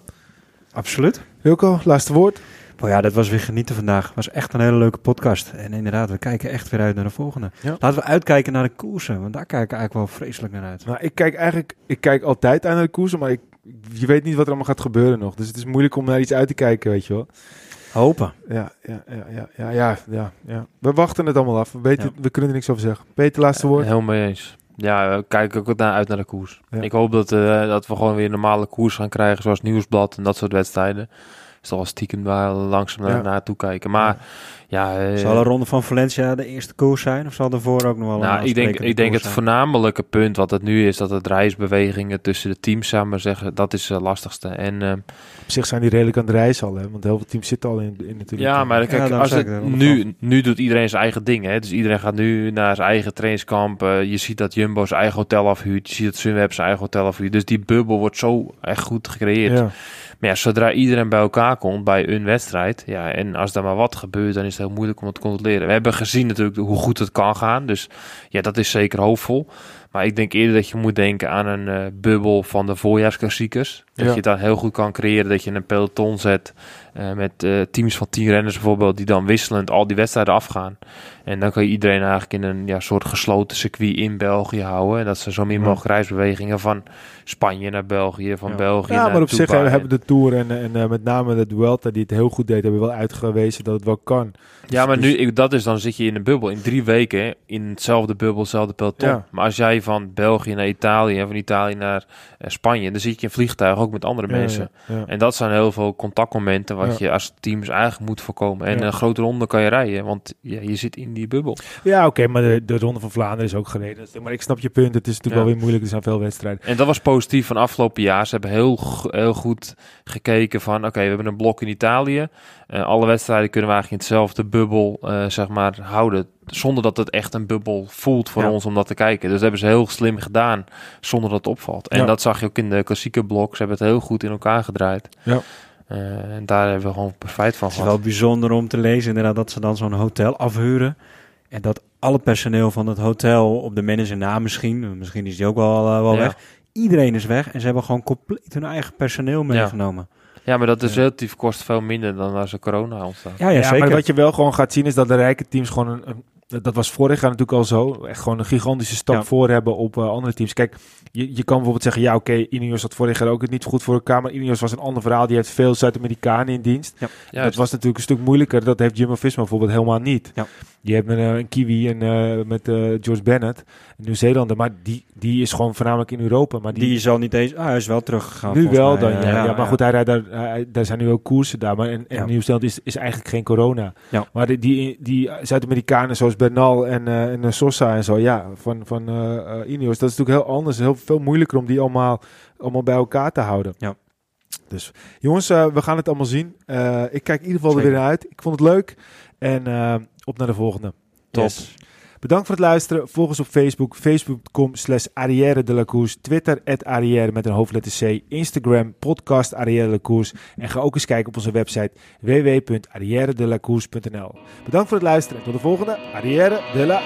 Absoluut. Wilco, laatste woord. Oh ja, dat was weer genieten vandaag. was echt een hele leuke podcast. En inderdaad, we kijken echt weer uit naar de volgende. Ja. Laten we uitkijken naar de koersen, want daar kijk ik eigenlijk wel vreselijk naar uit. Nou, ik kijk eigenlijk, ik kijk altijd uit naar de koersen, maar ik, je weet niet wat er allemaal gaat gebeuren nog. Dus het is moeilijk om naar iets uit te kijken, weet je wel. Hopen. Ja, ja, ja, ja, ja, ja, ja. We wachten het allemaal af. We, weten, Ja. we kunnen er niks over zeggen. Peter, laatste woord. Heel mee eens. Ja, we kijken ook naar uit naar de koers. Ja. Ik hoop dat, eh, dat we gewoon weer een normale koers gaan krijgen, zoals Nieuwsblad en dat soort wedstrijden. Toch wel stiekem waar langzaam naar, Ja. naartoe kijken. Maar ja, eh, Zal de ronde van Valencia de eerste koers zijn? Of zal ervoor ook nog wel een nou, ik denk, ik denk het zijn? voornamelijke punt wat het nu is, dat het reisbewegingen tussen de teams, maar zeggen, dat is het lastigste. En eh, Op zich zijn die redelijk aan het reizen al, hè? Want heel veel teams zitten al in, in natuurlijk. ja, maar kijk, als het nu, nu doet iedereen zijn eigen ding. Hè? Dus iedereen gaat nu naar zijn eigen trainingskamp. Eh, je ziet dat Jumbo zijn eigen hotel afhuurt. Je ziet dat Sunweb zijn eigen hotel afhuurt. Dus die bubbel wordt zo echt goed gecreëerd. Ja. Maar ja, zodra iedereen bij elkaar komt bij een wedstrijd, ja, en als er maar wat gebeurt, dan is het heel moeilijk om het te controleren. We hebben gezien natuurlijk hoe goed het kan gaan, dus ja, dat is zeker hoopvol. Maar ik denk eerder dat je moet denken aan een eh, bubbel van de voorjaarsklassiekers. Dat Ja. je dan heel goed kan creëren, dat je een peloton zet eh, met eh, teams van tien renners bijvoorbeeld, die dan wisselend al die wedstrijden afgaan. En dan kan je iedereen eigenlijk in een ja, soort gesloten circuit in België houden. En dat ze zo min Ja. mogelijk reisbewegingen van Spanje naar België, van Ja. België Ja, naar maar op zich hebben de Tour en, en eh, met name de Vuelta die het heel goed deed, hebben wel uitgewezen dat het wel kan. Ja, maar Dus- nu, ik, dat is dan zit je in een bubbel. In drie weken in hetzelfde bubbel, hetzelfde peloton. Ja. Maar als jij van België naar Italië en van Italië naar eh, Spanje, dan zit je in een vliegtuig ook met andere Ja, mensen. ja, ja. En dat zijn heel veel contactmomenten wat Ja. je als teams eigenlijk moet voorkomen. En Ja. een grote ronde kan je rijden, want ja, je zit in die bubbel. Ja, oké, maar de, de Ronde van Vlaanderen is ook gereden. Maar ik snap je punt. Het is natuurlijk Ja. wel weer moeilijk. Er zijn veel wedstrijden. En dat was positief van afgelopen jaar. Ze hebben heel, heel goed gekeken van, oké, we hebben een blok in Italië. Eh, alle wedstrijden kunnen we eigenlijk in hetzelfde bubbel, eh, zeg maar, houden. Zonder dat het echt een bubbel voelt voor Ja. ons om dat te kijken. Dus dat hebben ze heel slim gedaan, zonder dat het opvalt. En Ja. dat zag je ook in de klassieke blok. Ze hebben het heel goed in elkaar gedraaid. Ja. Eh, en daar hebben we gewoon profijt van Het is gehad. wel bijzonder om te lezen inderdaad dat ze dan zo'n hotel afhuren. En dat alle personeel van het hotel op de manager na misschien, misschien is die ook wel, eh, wel Ja. weg. Iedereen is weg en ze hebben gewoon compleet hun eigen personeel meegenomen. Ja, maar dat is relatief kost veel minder dan als er corona ontstaat. Ja, ja, Ja, zeker. maar wat je wel gewoon gaat zien is dat de rijke teams gewoon een, een- dat- dat was vorig jaar natuurlijk al zo, echt gewoon een gigantische stap Ja. voor hebben op eh, andere teams. Kijk, je, je kan bijvoorbeeld zeggen, ja oké, Ineos had vorig jaar ook het niet goed voor elkaar, maar Ineos was een ander verhaal. Die heeft veel Zuid-Amerikanen in dienst. Ja, dat was natuurlijk een stuk moeilijker. Dat heeft Jumbo-Visma bijvoorbeeld helemaal niet. Ja. Die hebben eh, een Kiwi en, eh, met George Bennett, een Nieuw-Zeelander, maar die, die is gewoon voornamelijk in Europa. Maar die, Die zal niet eens... Ah, hij is wel teruggegaan. nu wel mij. dan, ja. ja, maar goed, hij rijdt daar, hij- daar zijn nu ook koersen daar. Maar en. Nieuw-Zeeland is, is eigenlijk geen corona. Maar die, die, die Zuid-Amerikanen zoals Bernal en, eh, en eh, Sosa en zo, ja, van, van eh Ineos, dat is natuurlijk heel anders. Heel veel moeilijker om die allemaal, allemaal bij elkaar te houden. Ja. Dus jongens, we gaan het allemaal zien. Ik kijk in ieder geval er weer naar uit. Ik vond het leuk. En op naar de volgende. top. Yes. Bedankt voor het luisteren. Volg ons op Facebook. Facebook.com slash Arrière de la. Twitter at met een hoofdletter C. Instagram podcast Arrière de la. En ga ook eens kijken op onze website www.arrièredelacourse.nl Bedankt voor het luisteren. Tot de volgende Arrière de la.